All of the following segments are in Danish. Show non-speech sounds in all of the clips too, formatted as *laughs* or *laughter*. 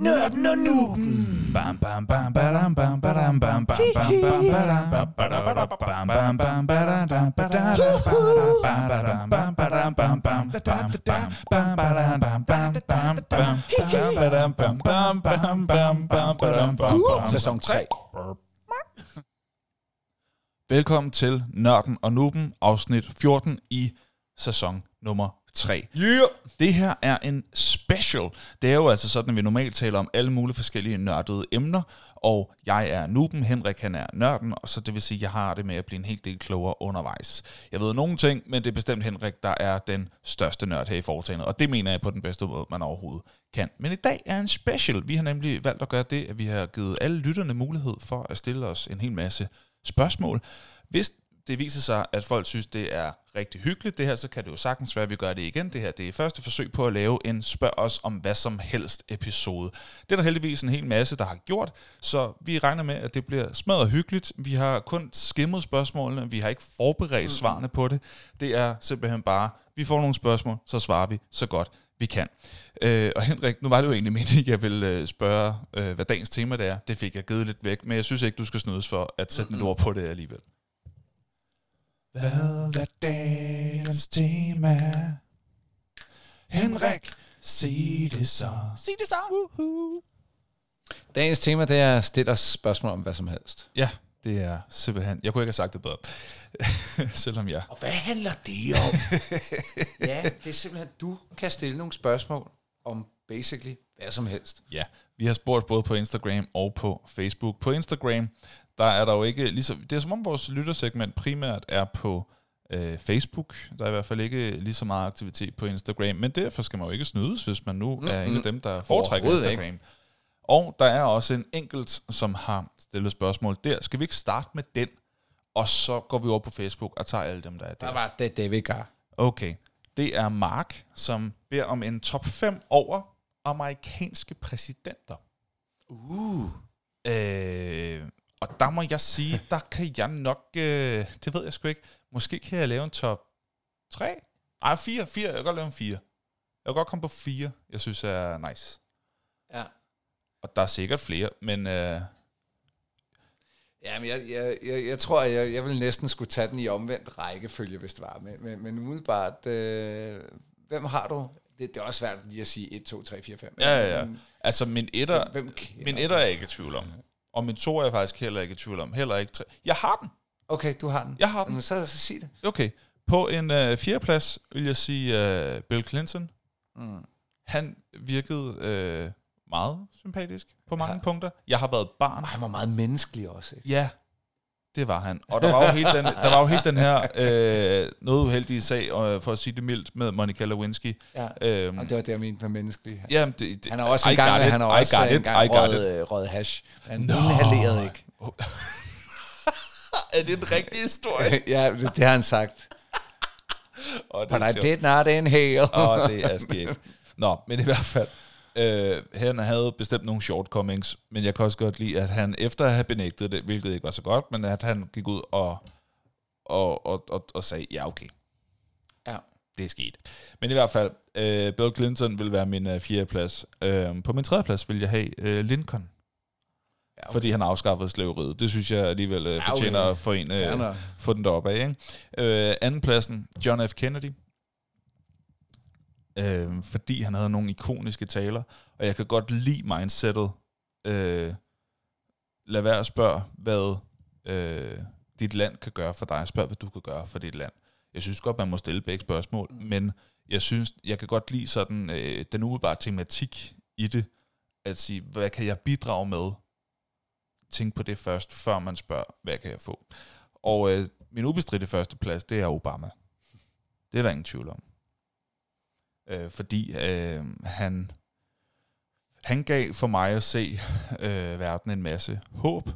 Nørden og nuben. Bam bam bam badam bam badam bam bam bam bam badam bam badam bam bam bam badam badam badam bam badam bam bam bam bam badam bam bam bam bam badam bam bam bam bam bam badam bam bam Sæson 3. Velkommen til Nørden og Nuben, afsnit 14 i sæson nummer 3. Yeah. Det her er en special. Det er jo altså sådan, at vi normalt taler om alle mulige forskellige nørdede emner, og jeg er nuben, Henrik han er nørden, og så det vil sige, at jeg har det med at blive en helt del klogere undervejs. Jeg ved nogle ting, men det er bestemt Henrik, der er den største nørd her i foretagendet, og det mener jeg på den bedste måde, man overhovedet kan. Men i dag er en special. Vi har nemlig valgt at gøre det, at vi har givet alle lytterne mulighed for at stille os en hel masse spørgsmål. Hvis det viser sig, at folk synes, det er rigtig hyggeligt det her, så kan det jo sagtens være, at vi gør det igen. Det her det er første forsøg på at lave en spørg os om hvad som helst episode. Det er der heldigvis en hel masse, der har gjort, så vi regner med, at det bliver smadret hyggeligt. Vi har kun skimmet spørgsmålene, vi har ikke forberedt svarene på det. Det er simpelthen bare, vi får nogle spørgsmål, så svarer vi så godt vi kan. Øh, og Henrik, nu var det jo egentlig meningen, at jeg ville øh, spørge, øh, hvad dagens tema det er. Det fik jeg givet lidt væk, men jeg synes ikke, du skal snydes for at sætte et ord på det alligevel. Hvad er dagens tema? Henrik, sig det så. Sig det så. Woohoo. Dagens tema, det er at stille os spørgsmål om hvad som helst. Ja, det er simpelthen... Jeg kunne ikke have sagt det bedre. *laughs* Selvom jeg... Og hvad handler det om? *laughs* ja, det er simpelthen, du kan stille nogle spørgsmål om basically hvad som helst. Ja, vi har spurgt både på Instagram og på Facebook. På Instagram, der er der jo ikke... Ligesom, det er som om vores lyttersegment primært er på øh, Facebook. Der er i hvert fald ikke lige så meget aktivitet på Instagram, men derfor skal man jo ikke snydes, hvis man nu mm, er en af dem, der foretrækker Instagram. Ikke. Og der er også en enkelt, som har stillet spørgsmål der. Skal vi ikke starte med den, og så går vi over på Facebook og tager alle dem, der er der? Der var det, det vi gør. Okay. Det er Mark, som beder om en top 5 over amerikanske præsidenter. Uh. Øh, og der må jeg sige, der kan jeg nok, øh, det ved jeg sgu ikke, måske kan jeg lave en top 3? Nej, 4, 4, jeg kan godt lave en 4. Jeg kan godt komme på 4, jeg synes er nice. Ja. Og der er sikkert flere, men øh, Ja, men jeg, jeg, jeg, jeg tror, jeg, jeg vil næsten skulle tage den i omvendt rækkefølge, hvis det var. Men, men, men umiddelbart, øh, hvem har du? Det, det er også svært lige at sige 1, 2, 3, 4, 5. ja, ja, ja. Men, Altså min etter, hvem, hvem min etter er jeg ikke i tvivl om. Og min to er jeg faktisk heller ikke i tvivl om. Heller ikke tre. Jeg har den. Okay, du har den. Jeg har den. Men så, så sig det. Okay. På en øh, fjerdeplads vil jeg sige øh, Bill Clinton. Mm. Han virkede øh, meget sympatisk på mange Ja. punkter. Jeg har været barn. Og han var meget menneskelig også. Ikke? Ja, det var han. Og der var jo hele den, der var jo hele den her øh, noget uheldige sag, øh, for at sige det mildt, med Monica Lewinsky. Ja. Øhm, Og det var det, jeg mente med menneskelig. jamen, det, det, Han har også I got it, han har også it, got it. røget, øh, røget hash. Han inhalerede ikke. *laughs* er det en rigtig historie? *laughs* ja, det, det har han sagt. Og But I did not inhale. Åh, det er skægt. *laughs* Nå, men i hvert fald, øh, han havde bestemt nogle shortcomings, men jeg kan også godt lide, at han efter at have benægtet det, hvilket ikke var så godt, men at han gik ud og, og, og, og, og sagde, ja okay, Ja. det er sket. Men i hvert fald, øh, Bill Clinton vil være min øh, fjerde plads. Øh, på min tredje plads vil jeg have øh, Lincoln, Ja, okay. fordi han afskaffede slaveriet. Det synes jeg alligevel øh, Ja, okay. fortjener at få, en, øh, få den deroppe af. Ikke? Øh, anden pladsen, John F. Kennedy. Øh, fordi han havde nogle ikoniske taler, og jeg kan godt lide mindsetet. Øh, lad være at spørge, hvad øh, dit land kan gøre for dig. Spørg, hvad du kan gøre for dit land. Jeg synes godt, man må stille begge spørgsmål, mm. men jeg synes, jeg kan godt lide sådan øh, den umiddelbare tematik i det, at sige, hvad kan jeg bidrage med? Tænk på det først, før man spørger, hvad kan jeg få? Og øh, min ubestridte første plads, det er Obama. Det er der ingen tvivl om. Øh, fordi øh, han, han gav for mig at se øh, verden en masse håb.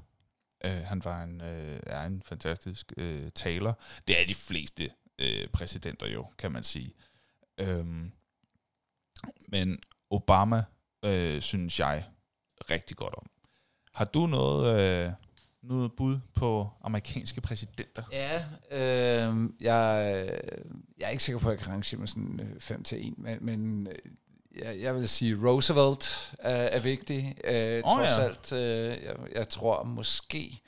Øh, han var en, øh, er en fantastisk øh, taler. Det er de fleste øh, præsidenter jo, kan man sige. Øh, men Obama øh, synes jeg rigtig godt om. Har du noget, øh, noget bud på amerikanske præsidenter? Ja, øh, jeg, jeg er ikke sikker på, at jeg kan rangere med sådan 5 til 1, men, men øh, jeg, jeg vil sige, Roosevelt er, er vigtig. Øh, oh, trods ja. alt, øh, jeg, jeg tror måske,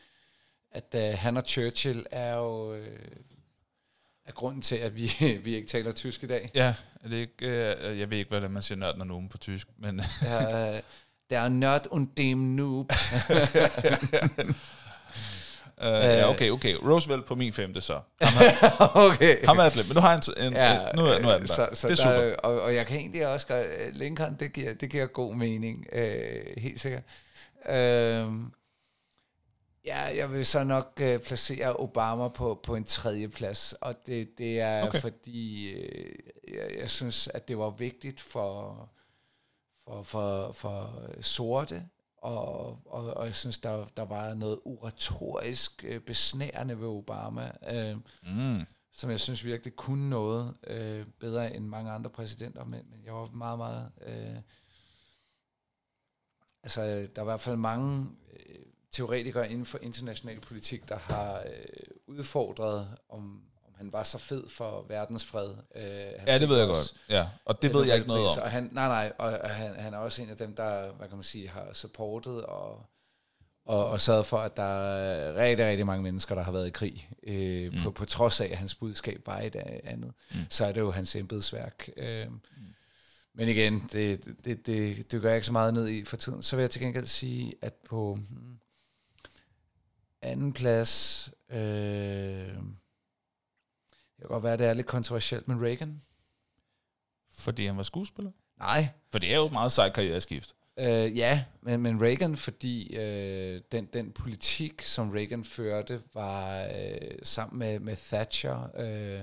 at øh, han og Churchill er jo øh, er grunden til, at vi, *laughs* vi ikke taler tysk i dag. Ja, er det ikke, øh, jeg ved ikke, hvad man siger nørd, når nogen på tysk, men Ja, øh, der er nørd und dem noob. *laughs* øh, ja, okay, okay. Roosevelt på min femte så. *laughs* Ham, er- okay. ham er men nu har han en, en, Ja, nu, er, nu er den der. Så, så det er super. Der, og, og jeg kan egentlig også gøre, Lincoln, det giver, det giver god mening, øh, helt sikkert. Øh, ja, jeg vil så nok øh, placere Obama på, på en tredje plads, og det, det er okay. fordi, øh, jeg, jeg synes, at det var vigtigt for, for, for, for sorte, og, og, og jeg synes, der, der var noget oratorisk øh, besnærende ved Obama. Øh, Mm. som jeg synes virkelig kunne noget øh, bedre end mange andre præsidenter, men, men jeg var meget, meget... Øh, altså, der er i hvert fald mange øh, teoretikere inden for international politik, der har øh, udfordret, om, om han var så fed for verdensfred. Øh, han Ja, det ved jeg også godt. Ja, og det ved jeg ikke noget om. Og han, nej, nej, og han, han er også en af dem, der, hvad kan man sige, har supportet og, og, og sørget for, at der er rigtig, rigtig mange mennesker, der har været i krig. Øh, mm. på, på trods af, at hans budskab var et andet, mm. så er det jo hans embedsværk. Øh, mm. Men igen, det, det, det dykker jeg ikke så meget ned i for tiden. Så vil jeg til gengæld sige, at på hmm, anden plads, øh, kan godt være, at det er lidt kontroversielt, men Reagan? Fordi han var skuespiller? Nej, For det er jo et meget sejt karriereskift. Øh, ja, men, men Reagan, fordi øh, den, den politik, som Reagan førte, var øh, sammen med, med Thatcher, øh,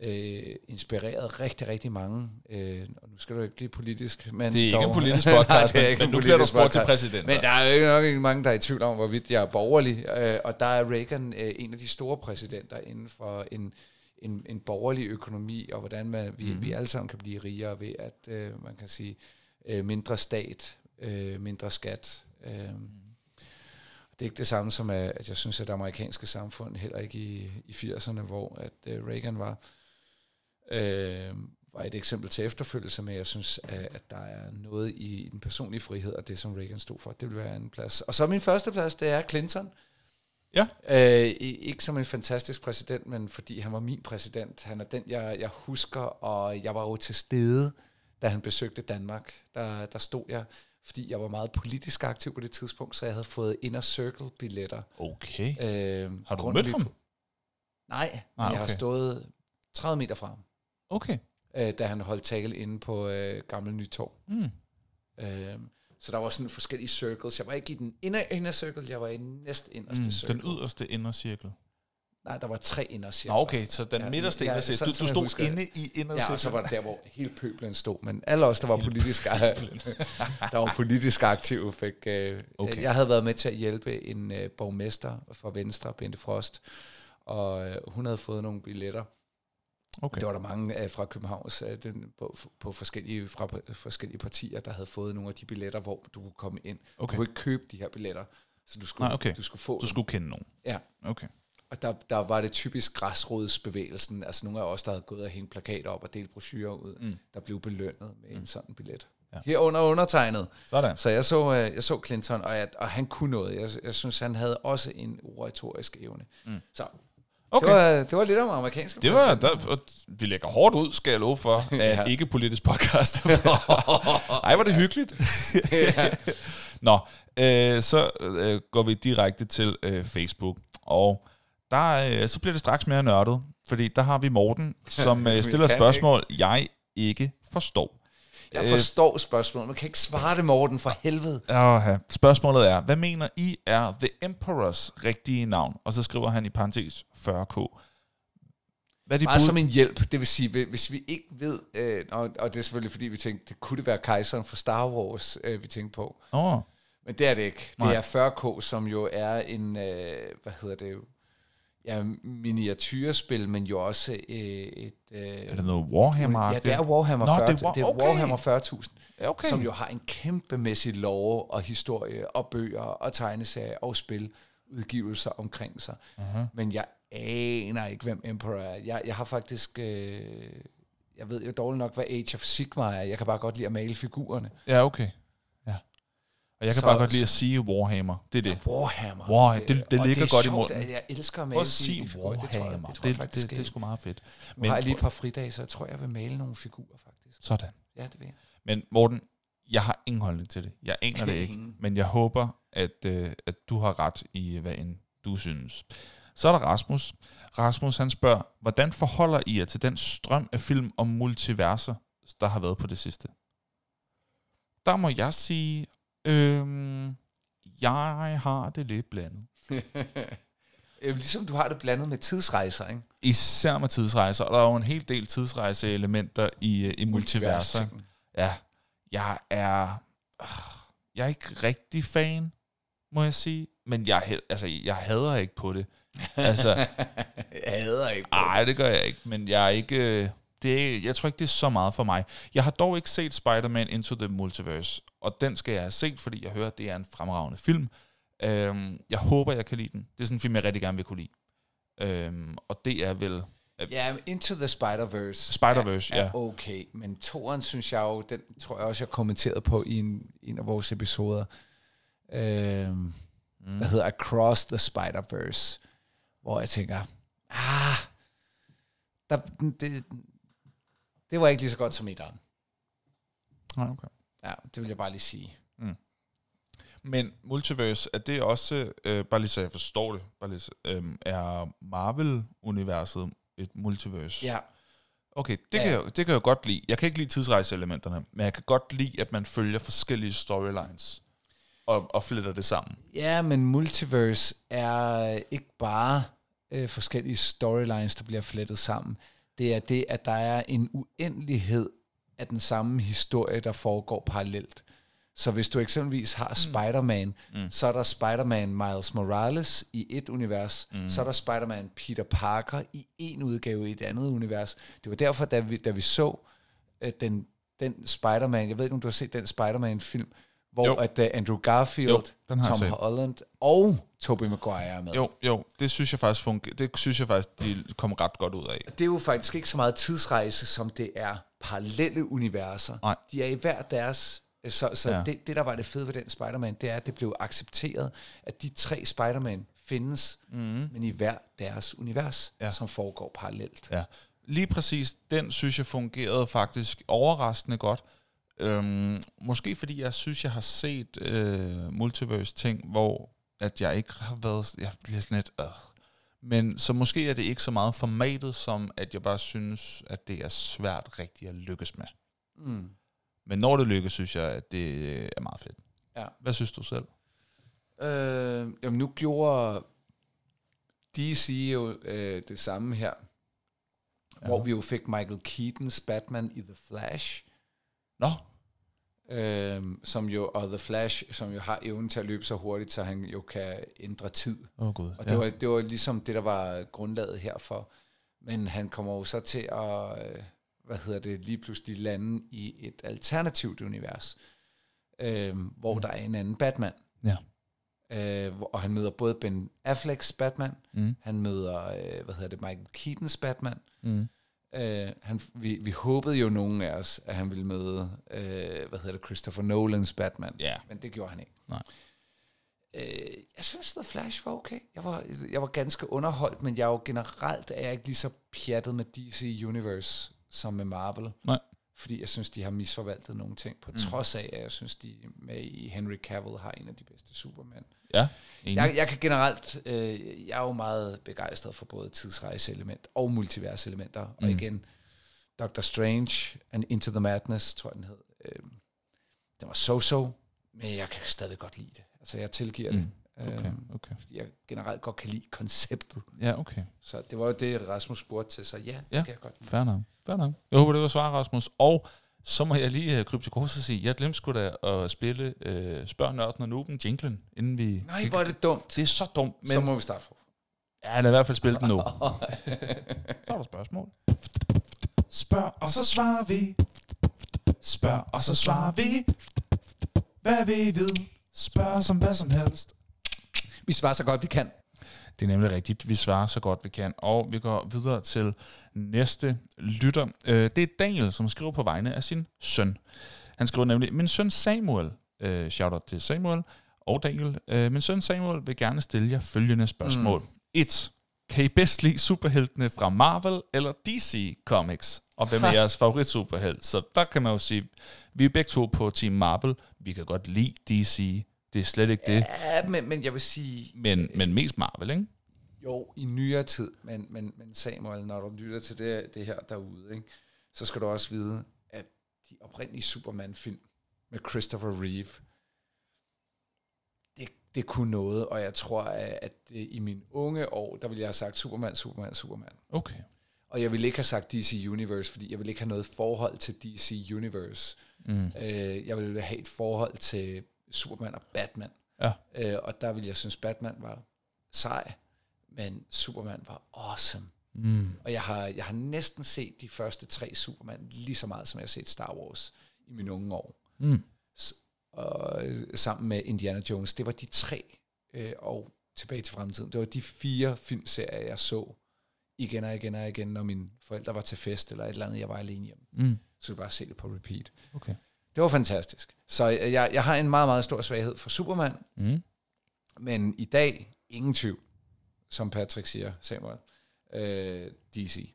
øh, inspireret rigtig, rigtig mange. Øh, og nu skal du ikke blive politisk, men Det er ikke dog, en politisk *laughs* Nej, podcast, men, ikke men en nu bliver du spurgt til podcast. præsidenter. Men der er jo nok ikke mange, der er i tvivl om, hvorvidt jeg er borgerlig. Øh, og der er Reagan øh, en af de store præsidenter inden for en, en, en borgerlig økonomi, og hvordan man, vi, Mhm. mm-hmm. vi alle sammen kan blive rigere ved, at øh, man kan sige, øh, mindre stat, øh, mindre skat. Øh, det er ikke det samme som, at jeg synes, at det amerikanske samfund, heller ikke i, i 80'erne, hvor at øh, Reagan var, øh, var et eksempel til efterfølgelse, men jeg synes, at, at der er noget i, i den personlige frihed, og det, som Reagan stod for, det vil være en plads. Og så min første plads, det er Clinton. Ja. Øh, ikke som en fantastisk præsident, men fordi han var min præsident. Han er den, jeg, jeg husker, og jeg var jo til stede, da han besøgte Danmark. Der, der stod jeg, fordi jeg var meget politisk aktiv på det tidspunkt, så jeg havde fået Inner Circle-billetter. Okay. Øh, Har du mødt ham? Nej, Ah, jeg har okay. stået 30 meter fra ham, Okay. øh, da han holdt tale inde på øh, Gamle Nytorv. Mm. Øh, så der var sådan forskellige circles. Jeg var ikke i den inner, inner circle, jeg var i den næst inderste Mm. circle. Den yderste indercirkel. Nej, der var tre indercirkler. Nå, okay, så den Ja, midterste ja, indercirkel. Du, du stod husker inde i Ja, indercirklen. og så var det der, hvor hele pøblen stod. Men alle os, der var politisk, *laughs* *laughs* der var politisk aktive, fik... Øh, Okay. okay. Jeg havde været med til at hjælpe en øh, borgmester fra Venstre, Bente Frost, og øh, hun havde fået nogle billetter. Okay. Det var der mange fra Københavns, den, på, på forskellige, fra forskellige partier, der havde fået nogle af de billetter, hvor du kunne komme ind. Okay. Du kunne ikke købe de her billetter, så du skulle, Nej, okay. du skulle få Du dem. skulle kende nogen. Ja. Okay. Og der, der var det typisk græsrodsbevægelsen, altså nogle af os, der havde gået og hængt plakater op og delt brochurer ud, Mm. der blev belønnet med mm. en sådan billet. Ja. Herunder undertegnet. Sådan. Så jeg så, øh, jeg så Clinton, og, jeg, og han kunne noget. Jeg, jeg synes, han havde også en oratorisk evne. Mm. Så Okay. det, var, det var lidt om amerikanske Det var, der, vi lægger hårdt ud, skal jeg love for, *laughs* af Ja. ikke politisk podcast. *laughs* Ej, var det hyggeligt. *laughs* Nå, øh, så øh, går vi direkte til øh, Facebook, og der, øh, så bliver det straks mere nørdet, fordi der har vi Morten, som øh, stiller et spørgsmål, jeg ikke forstår. Jeg forstår spørgsmålet, man kan ikke svare det, Morten, for helvede. Åh, spørgsmålet er, hvad mener I er The Emperors rigtige navn? Og så skriver han i parentes 40k. Hvad er de bud? som en hjælp, det vil sige, hvis- vi ikke ved, øh, og, og det er selvfølgelig fordi, vi tænkte, det kunne det være kejseren for Star Wars, øh, vi tænkte på. Åh, Men det er det ikke. Nej. Det er 40K, som jo er en, øh, hvad hedder det, ja, miniatyrspil, men jo også øh, et... Øh, er det noget Warhammer? Ja, det er Warhammer Nå, 40. det er War- det er okay. Warhammer 40.000, Ja, okay. som jo har en kæmpemæssig lore og historie og bøger og tegneserier og spil udgivelser omkring sig. Uh-huh. Men jeg aner ikke, hvem Emperor er. Jeg, jeg har faktisk... Øh, jeg ved jo dårligt nok, hvad Age of Sigmar er. Jeg kan bare godt lide at male figurerne. Ja, okay. Ja. Og jeg kan Så- bare godt lide at sige Warhammer. Det er det. Warhammer. War- det- det og ligger er godt i sjovt, munden. at Jeg elsker at male Prøv at sige de figurer. Det tror jeg, Warhammer. det, tror jeg Det, faktisk, det, det er sgu meget fedt. Nu har jeg lige et par fridage, så jeg tror, jeg vil male nogle figurer, faktisk. Sådan. Ja, det vil jeg. Men Morten, jeg har ingen holdning til det. Jeg aner *laughs* det ikke. Men jeg håber, at, øh, at du har ret i, hvad end du synes. Så er der Rasmus. Rasmus han spørger, hvordan forholder I jer til den strøm af film om multiverser, der har været på det sidste? Der må jeg sige, øhm, jeg har det lidt blandet. *laughs* Øh, ligesom du har det blandet med tidsrejser, ikke? Især med tidsrejser, og der er jo en hel del tidsrejseelementer i, øh, i multiverser. Ja, jeg er, øh, jeg er ikke rigtig fan, må jeg sige. Men jeg, altså, jeg hader ikke på det. Altså, *laughs* jeg hader ikke. nej, det gør jeg ikke. Men jeg er ikke... øh, Det er, jeg tror ikke, det er så meget for mig. Jeg har dog ikke set Spider-Man Into the Multiverse, og den skal jeg have set, fordi jeg hører, at det er en fremragende film. Øhm, jeg håber, jeg kan lide den. Det er sådan en film, jeg rigtig gerne vil kunne lide. Øhm, og det er vel... Ja, Into the Spider-Verse. Spider-Verse, er, er ja. okay. Men toeren, synes jeg jo, den tror jeg også, jeg kommenterede på i en, en af vores episoder. Øhm, mm. Der hedder Across the Spider-Verse. Hvor jeg tænker, ah, der, det, det var ikke lige så godt som etteren. Nej, okay. Ja, det vil jeg bare lige sige. Men Multiverse, er det også, øh, bare lige så jeg forstår det, bare lige, så- øhm, er Marvel-universet et multiverse? Ja, Okay, det, Ja. kan jeg, det kan jeg godt lide. Jeg kan ikke lide tidsrejseelementerne, men jeg kan godt lide, at man følger forskellige storylines og, og fletter det sammen. Ja, men multiverse er ikke bare øh, forskellige storylines, der bliver flettet sammen. Det er det, at der er en uendelighed af den samme historie, der foregår parallelt. Så hvis du eksempelvis har Spider-Man, mm. så er der Spider-Man Miles Morales i et univers, mm. så er der Spider-Man Peter Parker i en udgave i et andet univers. Det var derfor, da vi, da vi så øh, den, den Spider-Man, jeg ved ikke, om du har set den Spider-Man-film, hvor Jo. at uh, Andrew Garfield, Jo, den har Tom. Holland og Tobey Maguire er med. Jo, jo, det synes jeg faktisk, funger, det synes jeg faktisk, de kom ret godt ud af. Det er jo faktisk ikke så meget tidsrejse, som det er parallelle universer. Nej. De er i hver deres... Så, så Ja. det, det, der var det fede ved den Spider-Man, det er, at det blev accepteret, at de tre Spider-Man findes, mm. men i hver deres univers, ja. som foregår parallelt. Ja. Lige præcis den synes jeg fungerede faktisk overraskende godt. Øhm, måske fordi jeg synes, jeg har set øh, multiverse ting, hvor at jeg ikke har været... Jeg bliver sådan lidt... Øh. Men så måske er det ikke så meget formatet, som at jeg bare synes, at det er svært rigtigt at lykkes med. Mm. Men når det lykkes, synes jeg, at det er meget fedt. Ja. Hvad synes du selv? Øh, jamen nu gjorde DC jo øh, det samme her, ja. hvor vi jo fik Michael Keatons Batman i The Flash, Nå, øh, som jo, og The Flash, som jo har evnen til at løbe så hurtigt, så han jo kan ændre tid. oh, gud. Og det, ja. var, det var ligesom det, der var grundlaget herfor. Men han kommer jo så til at, øh, hvad hedder det, lige pludselig lande i et alternativt univers, øh, hvor mm. der er en anden Batman. Ja. Øh, og han møder både Ben Afflecks Batman, Mm. han møder, øh, hvad hedder det, Michael Keatons Batman. Mm. Øh, han, vi, vi håbede jo nogen af os, at han ville møde, øh, hvad hedder det, Christopher Nolans Batman. Ja. Men det gjorde han ikke. Nej. Øh, jeg synes, The Flash var okay. Jeg var, jeg var ganske underholdt, men jeg er jo generelt er jeg ikke lige så pjattet med DC Universe som med Marvel. Nej. Fordi jeg synes, de har misforvaltet nogle ting, på mm. trods af, at jeg synes, de med i Henry Cavill har en af de bedste Superman. Ja, enig. Jeg, jeg kan generelt, øh, jeg er jo meget begejstret for både tidsrejseelement og multiverselementer. Mm. Og igen, Doctor Strange and Into the Madness, tror jeg den hed. Øh, den var so-so, men jeg kan stadig godt lide det. Altså jeg tilgiver Mm. det. Okay, Øh, okay. fordi jeg generelt godt kan lide konceptet. Ja, okay. Så det var jo det, Rasmus spurgte til, så ja, det Ja. kan jeg godt lide. Fair nok. Fair nok. Jeg håber, det var svar, Rasmus. Og så må jeg lige uh, krybe til kors og sige, jeg glemte sgu da at spille uh, Spørg Nørden og Nuben jinglen, inden vi... Nej, hvor er det dumt. Det er så dumt, men... så må vi starte for. Ja, lad i hvert fald spille den nu. *laughs* så er der spørgsmål. Spørg, og så svarer vi. Spørg, og så svarer vi. Hvad vi ved. Spørg som hvad som helst. Vi svarer så godt, vi kan. Det er nemlig rigtigt. Vi svarer så godt vi kan. Og vi går videre til næste lytter. Øh, det er Daniel, som skriver på vegne af sin søn. Han skriver nemlig, min søn Samuel, øh, shout out til Samuel og Daniel, øh, min søn Samuel vil gerne stille jer følgende spørgsmål. 1. Kan I bedst lide superheltene fra Marvel eller DC Comics? Og hvem er *laughs* jeres favorit superhelt? Så der kan man jo sige, vi er begge to på Team Marvel. Vi kan godt lide DC. Det er slet ikke det. Ja, men, men jeg vil sige, Men, men mest Marvel, ikke? jo, i nyere tid, men, men, men Samuel, når du lytter til det, det her derude, ikke, så skal du også vide, at de oprindelige Superman-film med Christopher Reeve, det, det kunne noget, og jeg tror, at, at i mine unge år, der ville jeg have sagt Superman, Superman, Superman. Okay. Og jeg ville ikke have sagt DC Universe, fordi jeg ville ikke have noget forhold til DC Universe. Mm. Øh, jeg ville have et forhold til Superman og Batman. Ja. Øh, og der ville jeg synes, Batman var sej, men Superman var awesome. Mm. Og jeg har, jeg har næsten set de første tre Superman lige så meget, som jeg har set Star Wars i mine unge år. Mm. S- og øh, sammen med Indiana Jones. Det var de tre, øh, og tilbage til fremtiden. Det var de fire filmserier, jeg så igen og igen og igen, når mine forældre var til fest, eller et eller andet, jeg var alene hjemme. Mm. Så jeg bare se det på repeat. Okay. Det var fantastisk. Så jeg, jeg har en meget, meget stor svaghed for Superman, Mm. men i dag, ingen tvivl, som Patrick siger, Samuel, øh, DC.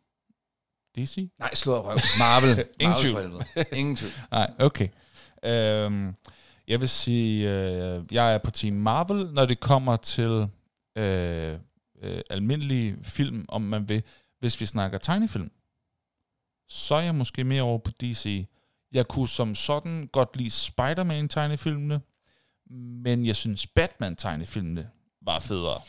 DC? Nej, slået røv. Marvel. *laughs* Ingen tvivl. Ingen *laughs* tvivl. Nej, okay. Øhm, jeg vil sige, øh, jeg er på Team Marvel, når det kommer til øh, øh, almindelige film, om man vil. Hvis vi snakker tegnefilm, så er jeg måske mere over på DC. Jeg kunne som sådan godt lide Spider-Man-tegnefilmene, men jeg synes Batman-tegnefilmene var federe.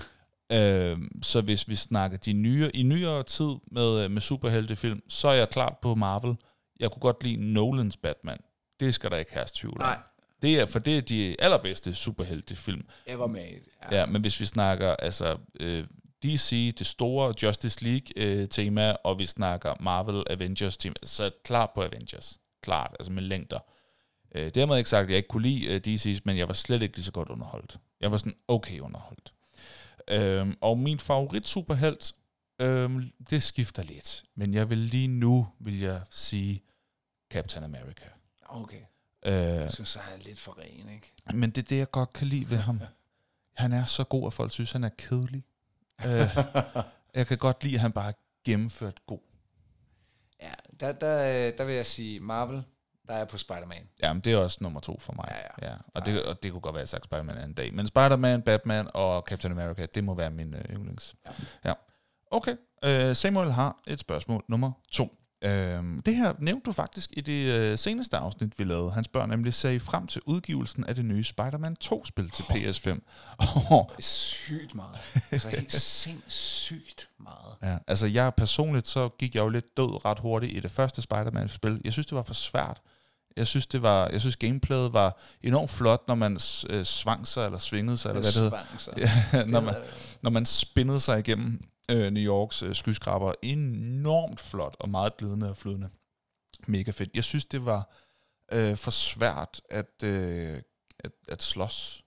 *laughs* øhm, så hvis vi snakker de nye, i nyere tid med, øh, med superheltefilm, så er jeg klart på Marvel. Jeg kunne godt lide Nolans Batman. Det skal der ikke have tvivl om. Nej, Det er, for det er de allerbedste superheltefilm. i det. Ja. ja, men hvis vi snakker altså øh, DC, det store Justice League-tema, og vi snakker Marvel Avengers-tema, så er jeg klart på Avengers. Klart, altså med længder. Øh, dermed ikke sagt, at jeg ikke kunne lide øh, DC's, men jeg var slet ikke lige så godt underholdt. Jeg var sådan okay underholdt. Øhm, og min favorit superhelt, øhm, det skifter lidt. Men jeg vil lige nu, vil jeg sige Captain America. Okay. Øh, Jeg synes, han er lidt for ren, ikke? men det er det, jeg godt kan lide ved ham. Han er så god, at folk synes, han er kedelig. Øh, *laughs* jeg kan godt lide, at han bare gennemført god. Ja, der, der, der vil jeg sige Marvel, der er jeg på Spider-Man. Jamen, det er også nummer to for mig. Ja, ja. ja. Og, det, og det kunne godt være, at jeg sagt Spider-Man en dag. Men Spider-Man, Batman og Captain America, det må være min øh, yndlings. Ja. ja. Okay, øh, Samuel har et spørgsmål nummer to. Øh, det her nævnte du faktisk i det øh, seneste afsnit, vi lavede. Han spørger nemlig, ser I frem til udgivelsen af det nye Spider-Man 2-spil til PS5? Og *laughs* Sygt meget. Altså helt *laughs* sindssygt meget. Ja, altså jeg personligt, så gik jeg jo lidt død ret hurtigt i det første Spider-Man-spil. Jeg synes, det var for svært. Jeg synes, det var, jeg synes gameplayet var enormt flot, når man øh, svang sig, eller svingede sig, eller hvad det hedder. *laughs* Ja, når, man, Det når man spinnede sig igennem øh, New Yorks øh, skyskraber. Enormt flot, og meget glidende og flydende. Mega fedt. Jeg synes, det var øh, for svært at, øh, at, at slås.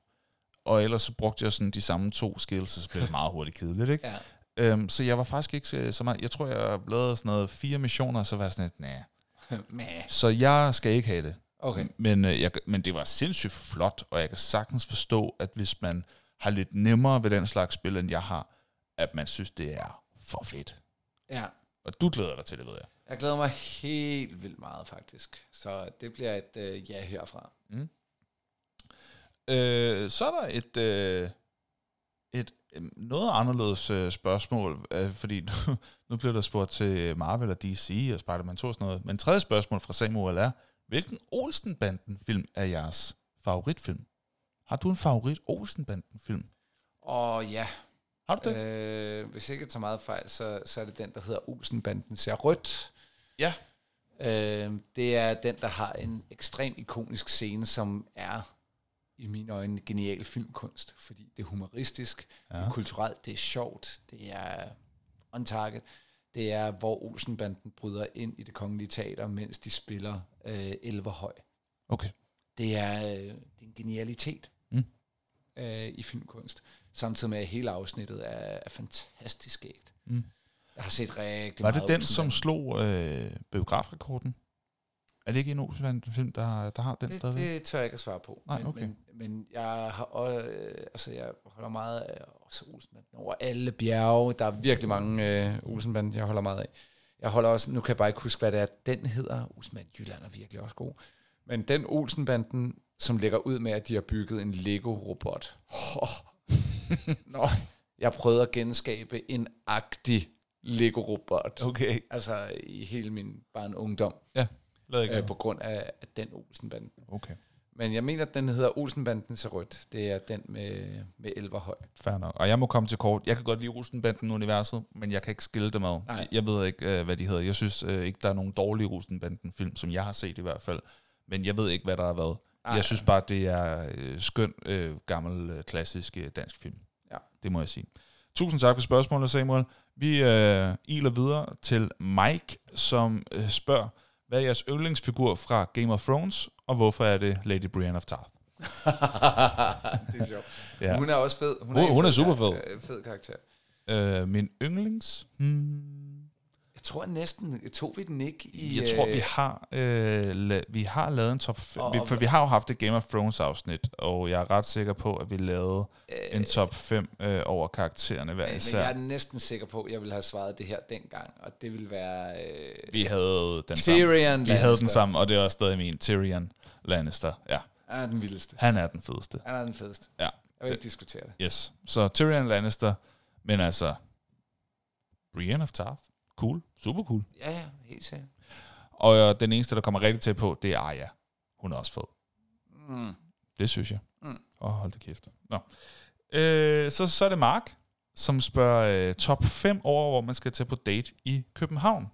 Og ellers så brugte jeg sådan de samme to skills, så blev det meget hurtigt kedeligt, ikke? Ja. Øhm, så jeg var faktisk ikke så, så meget. Jeg tror, jeg lavede sådan noget fire missioner, og så var jeg sådan lidt. Mæh. *laughs* Så jeg skal ikke have det. Okay. Men, øh, jeg, men det var sindssygt flot, og jeg kan sagtens forstå, at hvis man har lidt nemmere ved den slags spil, end jeg har, at man synes, det er for fedt. Ja. Og du glæder dig til det, ved jeg. Jeg glæder mig helt vildt meget, faktisk. Så det bliver et øh, ja herfra. Øh, så er der et, øh, et øh, noget anderledes øh, spørgsmål, øh, fordi nu, *laughs* nu bliver der spurgt til Marvel og DC og Spider-Man 2 og sådan noget. Men tredje spørgsmål fra Samuel er, hvilken Olsenbanden-film er jeres favoritfilm? Har du en favorit Olsenbanden-film? Og ja, Har du det? øh, hvis jeg ikke tager meget fejl, så, så er det den, der hedder Olsenbanden ser rødt. Ja. Øh, det er den, der har en ekstrem ikonisk scene, som er i mine øjne genial filmkunst, fordi det er humoristisk, ja. det er kulturelt, det er sjovt, det er on target. Det er, hvor Olsenbanden bryder ind i det kongelige teater, mens de spiller øh, Elverhøj. Okay. Det er, øh, det er en genialitet. Mm. øh, i filmkunst. Samtidig med, at hele afsnittet er, er fantastisk ægt. Mm. Jeg har set rigtig Var meget det den, som slog øh, biografrekorden? Er det ikke en Olsenbanden-film, der, der har den det, stadigvæk? det tør jeg ikke at svare på. Nej, men, okay. men, men jeg har også, øh, altså jeg holder meget af også Olsenbanden over alle bjerge. Der er virkelig mange øh, Olsenbanden, jeg holder meget af. Jeg holder også, nu kan jeg bare ikke huske, hvad det er, den hedder. Olsenbanden Jylland er virkelig også god. Men den Olsenbanden, som lægger ud med, at de har bygget en Lego-robot. Oh. Nå, jeg prøvede at genskabe en agtig Lego-robot. Okay. Altså i hele min barn ungdom, Lad ikke øh, på grund af, den Olsenbanden. Okay, Men jeg mener, at den hedder Olsenbanden til rødt. Det er den med, med Elverhøj. fair nok. Og jeg må komme til kort. Jeg kan godt lide Olsenbanden-universet, men jeg kan ikke skille dem ad. Nej. Jeg ved ikke, øh, hvad de hedder. Jeg synes øh, ikke, der er nogen dårlige Olsenbanden-film, som jeg har set i hvert fald. Men jeg ved ikke, hvad der har været. Ej, Jeg synes bare, det er øh, skøn, øh, gammel, øh, klassisk øh, dansk film. Ja. Det må jeg sige. Tusind tak for spørgsmålet, Samuel. Vi øh, iler videre til Mike, som øh, spørger, hvad er jeres yndlingsfigur fra Game of Thrones, og hvorfor er det Lady Brienne of Tarth? *laughs* det er sjovt. Ja. Hun er også fed. Hun- en hun er fed super karakter- øh, Fed karakter. Øh, min yndlings? Hmm. Jeg tror næsten, tog vi den ikke i... Jeg tror, øh, vi har, øh, la- vi har lavet en top 5, Og- vi, for vi har jo haft et Game of Thrones afsnit, og jeg er ret sikker på, at vi lavede øh, en top 5 øh, over karaktererne hver men, men især. jeg er næsten sikker på, at jeg ville have svaret det her dengang, og det ville være... Øh, Vi havde den samme. Tyrion Vi havde den Lannister. samme, og det er også stadig min. Tyrion Lannister. Ja, Han er den vildeste. han er den fedeste. Han er den fedeste. Ja. Jeg vil ikke diskutere det. Yes. Så Tyrion Lannister, men altså, Brienne of Tarth. Cool. Super cool. Ja, ja, helt sikkert. Og øh, den eneste, der kommer rigtig til på, det er Arya. Hun er også fed. Mm. Det synes jeg. Åh, Mm. oh, hold da kæft. Nå. Øh, så, så er det Mark, som spørger øh, top 5 over, hvor man skal tage på date i København.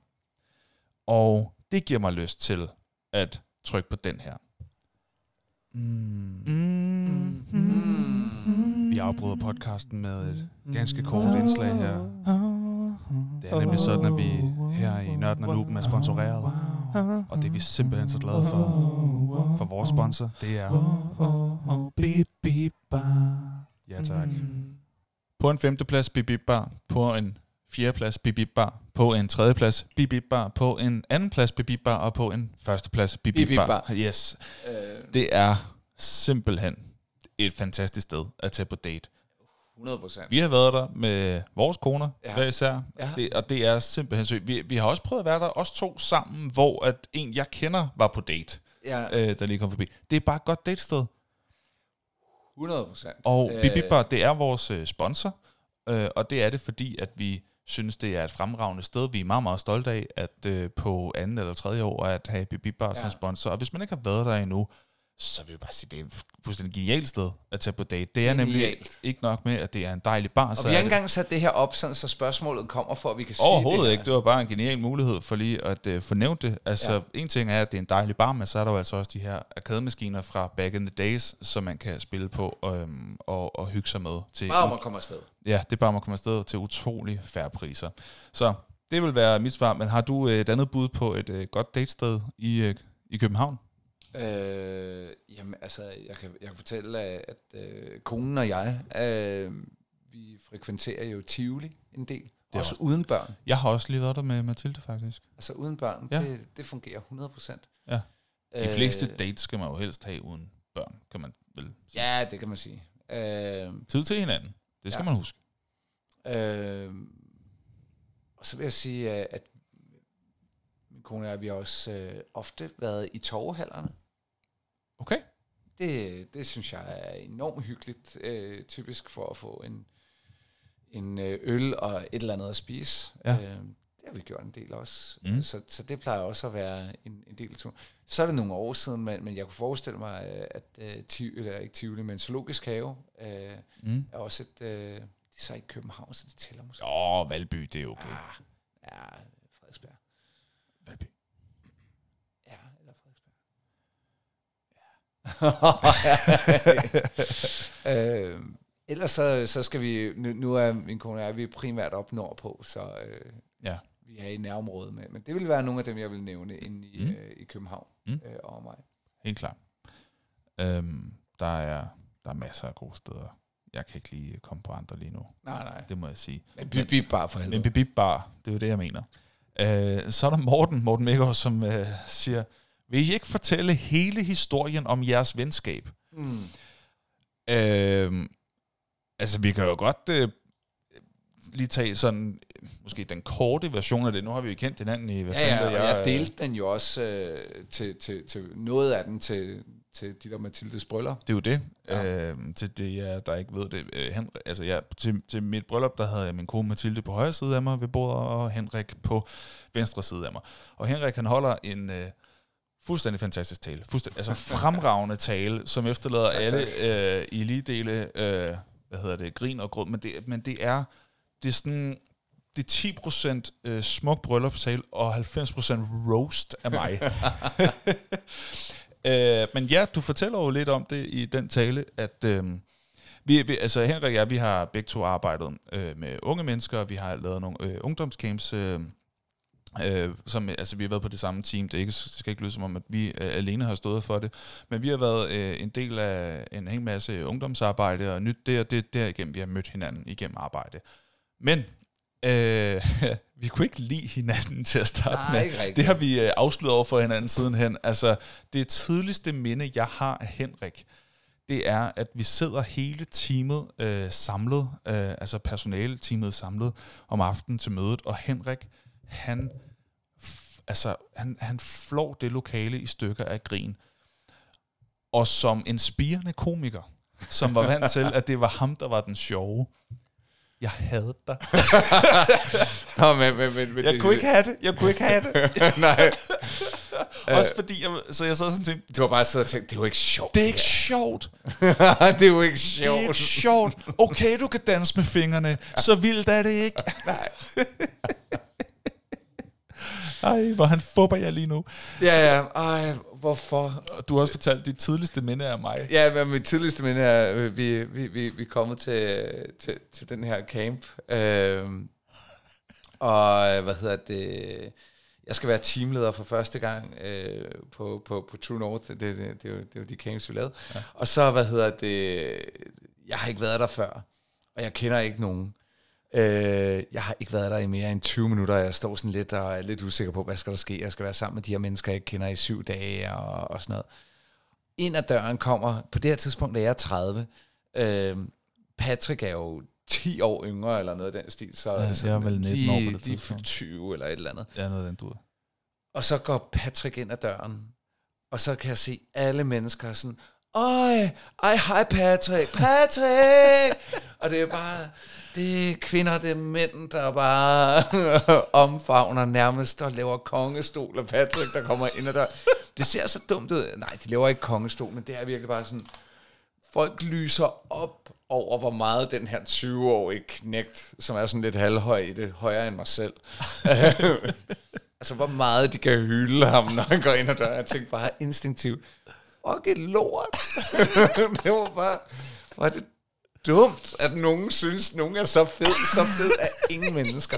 Og det giver mig lyst til at trykke på den her. Mm. Mm. Mm. Vi afbryder podcasten med et ganske kort indslag her. Det er nemlig sådan, at vi her i Nørden og Nuben er sponsoreret. Og det er vi simpelthen så glade for. For vores sponsor, det er... Ja tak. På en femteplads, Bip Bip Bar. På en fjerdeplads, Bip Bip Bar. På en tredjeplads, Bip Bip Bar. På en andenplads, Bip Bip Bar. Og på en førsteplads, Bar. Bar. Yes. Øh, Det er simpelthen et fantastisk sted at tage på date. 100 procent. Vi har været der med vores koner, ja. Hver især, Ja. det, og det er simpelthen sødt. Vi, vi har også prøvet at være der, os to sammen, hvor at en, jeg kender, var på date, Ja, øh, der lige kom forbi. Det er bare et godt datested. 100 procent. Og øh, Bip Bar, det er vores øh, sponsor, øh, og det er det, fordi at vi synes, det er et fremragende sted. Vi er meget, meget stolte af, at øh, på anden eller tredje år at have Bip Bar ja. som sponsor. Og hvis man ikke har været der endnu, så vil jeg bare sige, det er et fuldstændig genialt sted at tage på date. Det er nemlig Genialt. ikke nok med, at det er en dejlig bar. Og så vi har ikke engang sat det her op, sådan, så spørgsmålet kommer, for at vi kan sige Overhovedet det ikke. Det var bare en genial mulighed for lige at uh, få nævnt det. Altså, ja. En ting er, at det er en dejlig bar, men så er der jo altså også de her arkademaskiner fra back in the days, som man kan spille på øhm, og, og hygge sig med. Til Bare om at komme afsted. Ja, det er bare om at komme afsted til utrolig færre priser. Så det vil være mit svar, men har du øh, et andet bud på et øh, godt datested i, øh, i København? Øh, jamen, altså, jeg kan, jeg kan fortælle, at, at øh, konen og jeg, øh, vi frekventerer jo Tivoli en del. er også også- uden børn. Jeg har også lige været der med Mathilde, faktisk. Altså uden børn, Ja. det, det fungerer 100 procent. Ja. De fleste dates skal man jo helst have uden børn, kan man vel sige. Ja, det kan man sige. Øh, Tid til hinanden, det skal Ja. man huske. øh, og så vil jeg sige, at, kone og jeg, vi har også øh, ofte været i torvehallerne. Okay. Det, det synes jeg er enormt hyggeligt, øh, typisk for at få en, en øh, øl og et eller andet at spise. Ja. Øh, det har vi gjort en del også. Mm. Så, så det plejer også at være en, en del turen. Så er det nogle år siden, men, men jeg kunne forestille mig, øh, at øh, Tivoli, eller ikke Tivoli, men Zoologisk Have øh, Mm. er også et... Øh, de er så i København, så det tæller måske. Åh, Valby, det er okay. Ah, ja, Frederiksberg. Valby. Ja, eller Frederiksberg. *laughs* øh, ellers så, så skal vi, nu, nu er min kone og jeg, vi er primært op nordpå, så øh, Ja. vi er i nærområdet med. Men det vil være nogle af dem, jeg vil nævne inde i, Mm. øh, i København Mm. øh, over mig. Helt klart. Øhm, der, er, der er masser af gode steder. Jeg kan ikke lige komme på andre lige nu. Nej, nej. Det må jeg sige. Men bip bare for Men helvede. Bip Bip Bar, det er jo det, jeg mener. Øh, så er der Morten, Morten Mækgaard, som øh, siger, vil I ikke fortælle hele historien om jeres venskab? Mm. Øh, altså, vi kan jo godt øh, lige tage sådan, måske den korte version af det. Nu har vi jo kendt hinanden i, hvad Ja, ja, fanden og ved jeg øh, delte den jo også øh, til, til, til noget af den til, til de der Mathildes bryllup. Det er jo det. Ja. Øh, til det, jeg, der ikke ved det. Øh, altså, ja, til, til mit bryllup, der havde jeg min kone Mathilde på højre side af mig ved bordet, og Henrik på venstre side af mig. Og Henrik, han holder en øh, fuldstændig fantastisk tale. Fuldstændig, altså *laughs* fremragende tale, som efterlader Tak, alle tak. øh, i lige dele, øh, hvad hedder det, grin og gråd. Men det, men det er, det er sådan, det er 10% øh, smuk bryllupstale og 90% roast af mig. *laughs* *laughs* øh, men ja, du fortæller jo lidt om det i den tale, at øh, vi, vi, altså Henrik og jeg, vi har begge to arbejdet øh, med unge mennesker, vi har lavet nogle øh, ungdomscamps, øh, øh, som, altså vi har været på det samme team, det, ikke, det skal ikke lyde som om, at vi øh, alene har stået for det, men vi har været øh, en del af en hel masse ungdomsarbejde, og nyt det, og det er derigennem, vi har mødt hinanden igennem arbejde. Men øh, *laughs* vi kunne ikke lide hinanden til at starte Nej, med. ikke rigtigt. Det har vi øh, afsløret over for hinanden sidenhen. Altså, det tidligste minde, jeg har af Henrik, det er, at vi sidder hele teamet øh, samlet, øh, altså personale-teamet samlet om aftenen til mødet, og Henrik, han, f- altså, han, han flår det lokale i stykker af grin. Og som en spirende komiker, som var vant til, at det var ham, der var den sjove, jeg havde dig. *laughs* Nå, men, men, men, men, Jeg kunne ikke have det. Jeg kunne ikke have det. *laughs* Nej, *laughs* Også fordi, jeg, så jeg sad sådan tænkte, du har bare siddet og tænkt, det er jo ikke sjovt. det er ikke sjovt. det er jo ikke Det er ikke sjovt. sjovt. Okay, du kan danse med fingrene. Så vildt er det ikke. Ej, hvor han fubber jeg lige nu. Ja, ja. Ej, hvorfor? Og Du har også fortalt dit tidligste minde af mig. Ja, men mit tidligste minde er, øh, vi, vi, vi, vi er kommet til, til, til den her camp. Øhm, og øh, hvad hedder det? Jeg skal være teamleder for første gang øh, på, på, på True North. Det, det, det, er det er jo de camps, vi lavede. Ja. Og så, hvad hedder det? Jeg har ikke været der før, og jeg kender ikke nogen. Øh, jeg har ikke været der i mere end 20 minutter, og jeg står sådan lidt og er lidt usikker på, hvad skal der ske. Jeg skal være sammen med de her mennesker, jeg ikke kender i syv dage og, og sådan noget. Ind ad døren kommer, på det her tidspunkt er jeg 30. Øh, Patrick er jo 10 år yngre eller noget af den stil. Så, Ja, så jeg er vel 19 de, år på det de er tidspunkt. 20 eller et eller andet. Ja, noget den du Og så går Patrick ind ad døren, og så kan jeg se alle mennesker sådan, Øj, ej, hej Patrick, Patrick! og det er bare, det er kvinder, det er mænd, der bare *laughs* omfavner nærmest og laver kongestol af Patrick, der kommer ind ad døren. Det ser så dumt ud. Nej, de laver ikke kongestol, men det er virkelig bare sådan, folk lyser op over, hvor meget den her 20-årige knægt, som er sådan lidt halvhøj i det, højere end mig selv. *laughs* altså, hvor meget de kan hylde ham, når han går ind ad døren. Jeg tænkte bare instinktivt, fuck et lort. *laughs* det var bare, var det dumt, at nogen synes, nogen er så fed. Så fed er ingen mennesker.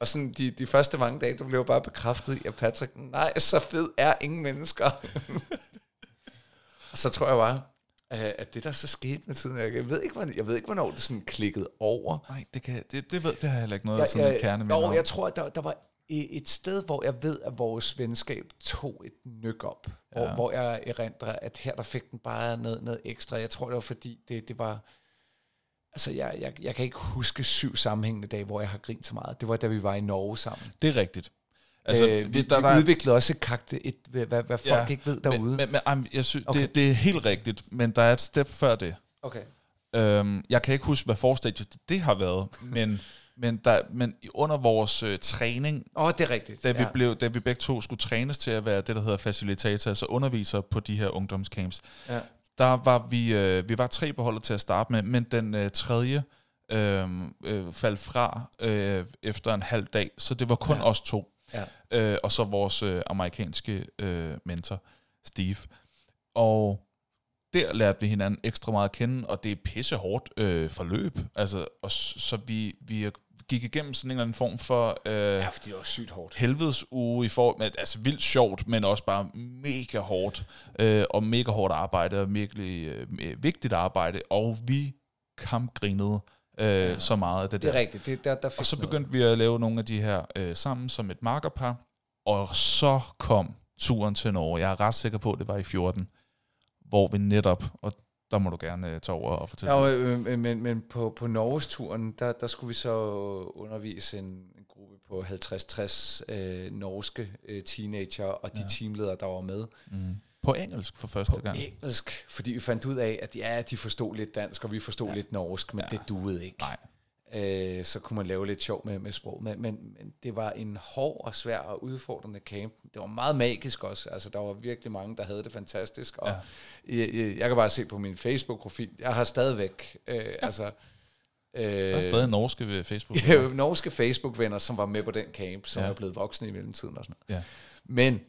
Og sådan de, de første mange dage, du blev bare bekræftet i, at Patrick, nej, så fed er ingen mennesker. og så tror jeg bare, øh, at det der så skete med tiden, jeg ved ikke, hvornår, jeg ved ikke, hvornår det sådan klikkede over. Nej, det, kan, det, det, ved, det har jeg heller ikke noget Jeg, sådan jeg, kerne med. jo, jeg tror, der, der var et sted, hvor jeg ved, at vores venskab tog et nyk op. Hvor, Ja. hvor jeg erindrer, at her der fik den bare noget, noget ekstra. Jeg tror, det var fordi, det, det var... Altså, jeg, jeg, jeg kan ikke huske syv sammenhængende dage, hvor jeg har grint så meget. Det var, da vi var i Norge sammen. Det er rigtigt. Altså, øh, vi, der, vi der, udviklede også et karakter, et, hvad, hvad, hvad folk ikke ved derude. Men, men, men jeg synes, Okay. det, det er helt rigtigt, men der er et step før det. okay. Øhm, jeg kan ikke huske, hvad forstadiet det har været, men, men, der, men under vores øh, træning, oh, det er rigtigt. da, vi blev, da vi begge to skulle trænes til at være det, der hedder facilitator, altså underviser på de her ungdomscamps, ja. Der var vi, øh, vi var tre på holdet til at starte med, men den øh, tredje øh, øh, faldt fra øh, efter en halv dag, så det var kun Ja. os to. Ja. Øh, og så vores øh, amerikanske øh, mentor, Steve. Og der lærte vi hinanden ekstra meget at kende, og det er pisse hårdt øh, forløb. Altså, og så vi, vi er gik igennem sådan en eller anden form for øh, Ja, fordi det var sygt hårdt. helvedes uge i forhold med, altså vildt sjovt, men også bare mega hårdt, øh, og mega hårdt arbejde, og virkelig øh, vigtigt arbejde, og vi kampgrinede øh, ja. så meget af det, Det er der. rigtigt. Det, der, der Og så noget. begyndte vi at lave nogle af de her øh, sammen som et markerpar, og så kom turen til Norge. Jeg er ret sikker på, at det var i 14, hvor vi netop, og der må du gerne øh, tage over og fortælle. Ja, lidt. øh, men, men, men på, på Norges turen, der, der skulle vi så undervise en, en gruppe på 50-60 øh, norske øh, teenager og de ja. teamledere, der var med Mm. På engelsk for første på gang. engelsk, fordi vi fandt ud af, at ja, de forstod lidt dansk, og vi forstod ja. lidt norsk, men ja. det duede ikke. Nej. Øh, så kunne man lave lidt sjov med, med sprog, men, men, men det var en hård og svær og udfordrende camp. Det var meget magisk også, altså der var virkelig mange, der havde det fantastisk, og ja. jeg, jeg, jeg kan bare se på min Facebook-profil, jeg har stadigvæk, øh, ja. altså... Øh, Der er stadig norske ved Facebook. ja, *laughs* norske Facebook-venner, som var med på den camp, som ja. er blevet voksne i mellemtiden og sådan noget. Ja. Men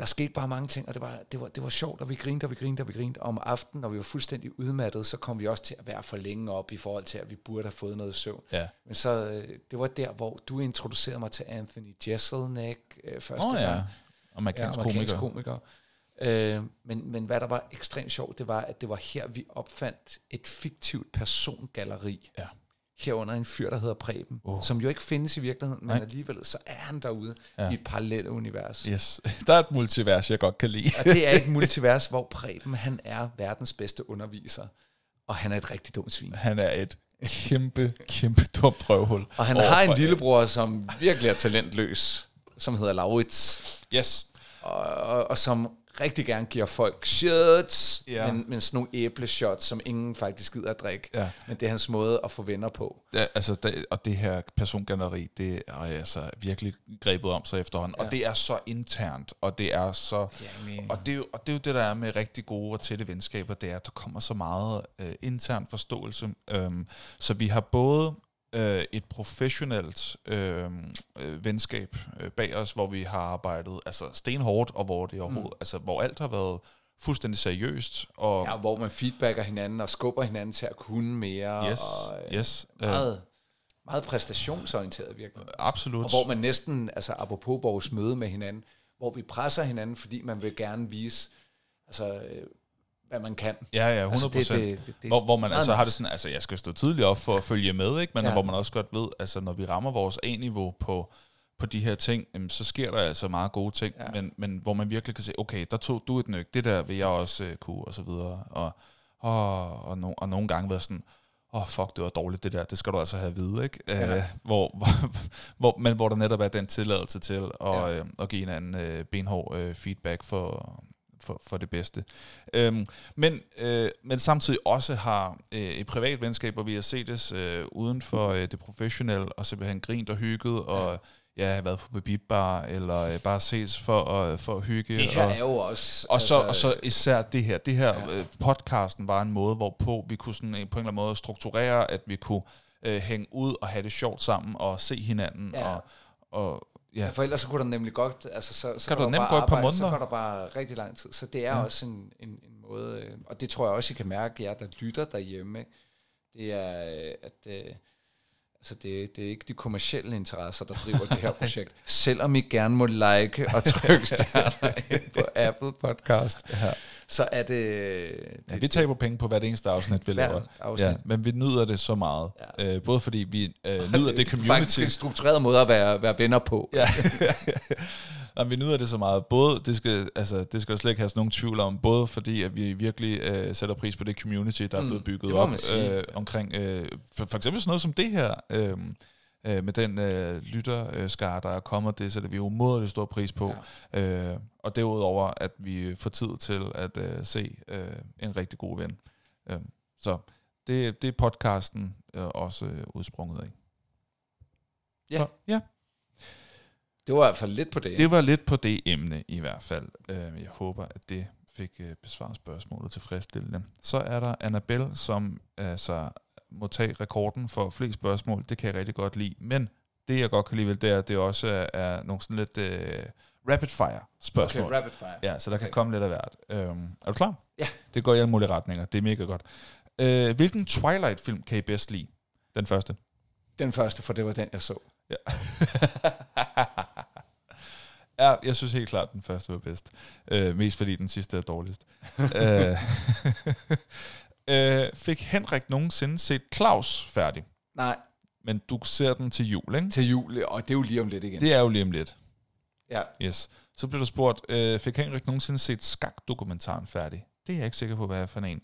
der skete bare mange ting, og det var, det var, det var sjovt, og vi grinte, og vi grinte, og vi grinte. Og om aftenen, når vi var fuldstændig udmattet, så kom vi også til at være for længe op i forhold til, at vi burde have fået noget søvn. Ja. Men så, øh, det var der, hvor du introducerede mig til Anthony Jeselnik øh, første oh, ja, gang. amerikansk, ja, amerikansk komiker. komiker. Øh, men, men hvad der var ekstremt sjovt, det var, at det var her, vi opfandt et fiktivt persongalleri. Ja. Herunder en fyr, der hedder Preben, oh. som jo ikke findes i virkeligheden, men Nej. alligevel så er han derude Ja. i et parallelt univers. Yes. *laughs* Der er et multivers, jeg godt kan lide. Og det er et *laughs* multivers, hvor Preben, han er verdens bedste underviser, og han er et rigtig dumt svin. Han er et kæmpe, kæmpe dumt røvhul. Og han har en lillebror, som virkelig er talentløs, som hedder Laurits, Yes. og, og, og som rigtig gerne giver folk shots, Ja. men, men sådan nogle æbleshots, som ingen faktisk gider at drikke. Ja. Men det er hans måde at få venner på. Ja, altså, det, og det her persongalleri, det er altså virkelig grebet om sig efterhånden. Ja. Og det er så internt, og det er så... Jamen. Og det, er jo, og det er jo det, der er med rigtig gode og tætte venskaber, det er, at der kommer så meget øh, intern forståelse. Øhm, så vi har både øh, et professionelt øh, øh, venskab øh, bag os, hvor vi har arbejdet altså stenhårdt, og hvor det overhovedet, mm. altså hvor alt har været fuldstændig seriøst. Og, Ja, hvor man feedbacker hinanden og skubber hinanden til at kunne mere. yes, og, øh, yes, øh, Meget, meget præstationsorienteret virkelig. absolut. Og hvor man næsten, altså apropos vores møde med hinanden, hvor vi presser hinanden, fordi man vil gerne vise, altså, øh, hvad man kan. Ja, ja, 100 Altså, procent. det- det- det- det- hvor, hvor man altså har det sådan, altså jeg skal stå tidligt op for at følge med, ikke? men ja. Hvor man også godt ved, altså når vi rammer vores A-niveau på, på de her ting, jamen, så sker der altså meget gode ting, ja. Men, men hvor man virkelig kan se, okay, der tog du et nyk, det der vil jeg også uh, kunne, og så videre. Og, og, og, no, og nogle gange været sådan, åh oh, fuck, det var dårligt det der, det skal du altså have at vide, ikke? Ja. Uh, hvor, hvor, *laughs* hvor, men hvor der netop er den tilladelse til at, ja. Uh, at give hinanden uh, benhård uh, feedback for, for, for det bedste. Øhm, men, øh, men samtidig også har øh, et privat venskab, hvor vi har set det øh, uden for øh, det professionelle, og simpelthen grint og hygget, og ja, har været på bibbar, eller øh, bare ses for, at for at hygge. Det her og, er jo også... og så, og så især det her. Det her Ja. øh, podcasten var en måde, hvorpå vi kunne sådan, øh, på en eller anden måde strukturere, at vi kunne øh, hænge ud og have det sjovt sammen, og se hinanden, Ja. og, og ja, Ja, for ellers så kunne der nemlig godt, altså så, så Kan der nemt bare gå et par Så går der bare rigtig lang tid. Så det er Ja. også en, en, en måde, øh, og det tror jeg også, I kan mærke, jer der lytter derhjemme, det er, øh, at øh, altså det, det er ikke de kommercielle interesser, der driver det her projekt. *laughs* Selvom I gerne må like og trykke stjerner *laughs* ind på Apple Podcast, ja. så er det... det Ja, vi taber penge på hvert eneste afsnit, vi laver. afsnit. Ja, men vi nyder det så meget. Ja. Øh, både fordi vi øh, *laughs* nyder det er community. faktisk en struktureret måde at være, være venner på. Ja. Jamen, vi nyder det så meget. Både, det skal, altså, det skal slet ikke have nogen tvivl om, både fordi, at vi virkelig øh, sætter pris på det community, der er Mm, blevet bygget op øh, omkring, øh, for, for eksempel sådan noget som det her, øh, øh, med den øh, lytterskare, der er kommet, det sætter vi umådeligt stor pris på. Ja. Øh, og derudover, at vi får tid til at øh, se øh, en rigtig god ven. Øh, så det, det er podcasten øh, også øh, udsprunget af. Ja. Så, ja. Det var i hvert fald lidt på det. Det var lidt på det emne i hvert fald. Øh, Jeg håber, at det fik øh, besvaret spørgsmålet tilfredsstillende. Så er der Annabelle, som altså må tage rekorden for flest spørgsmål. Det kan jeg rigtig godt lide. Men det, jeg godt kan lide vel, det er, at det også er, nogle sådan lidt uh, rapid fire spørgsmål. Okay, rapid fire. Ja, så der okay. kan komme lidt af hvert. Øhm, er du klar? Ja. Det går i alle mulige retninger. Det er mega godt. Øh, hvilken Twilight-film kan I bedst lide? Den første. Den første, for det var den, jeg så. Ja. *laughs* ja, jeg synes helt klart, den første var bedst. Øh, mest fordi den sidste er dårligst. *laughs* øh, *laughs* øh, fik Henrik nogensinde set Claus færdig? Nej, Men du ser den til jul, ikke? til jul, og det er jo lige om lidt igen. Det er jo lige om lidt. Ja, Yes. Så blev der spurgt, øh, fik Henrik nogensinde set skak-dokumentaren færdig? Det er jeg ikke sikker på, hvad jeg er for en.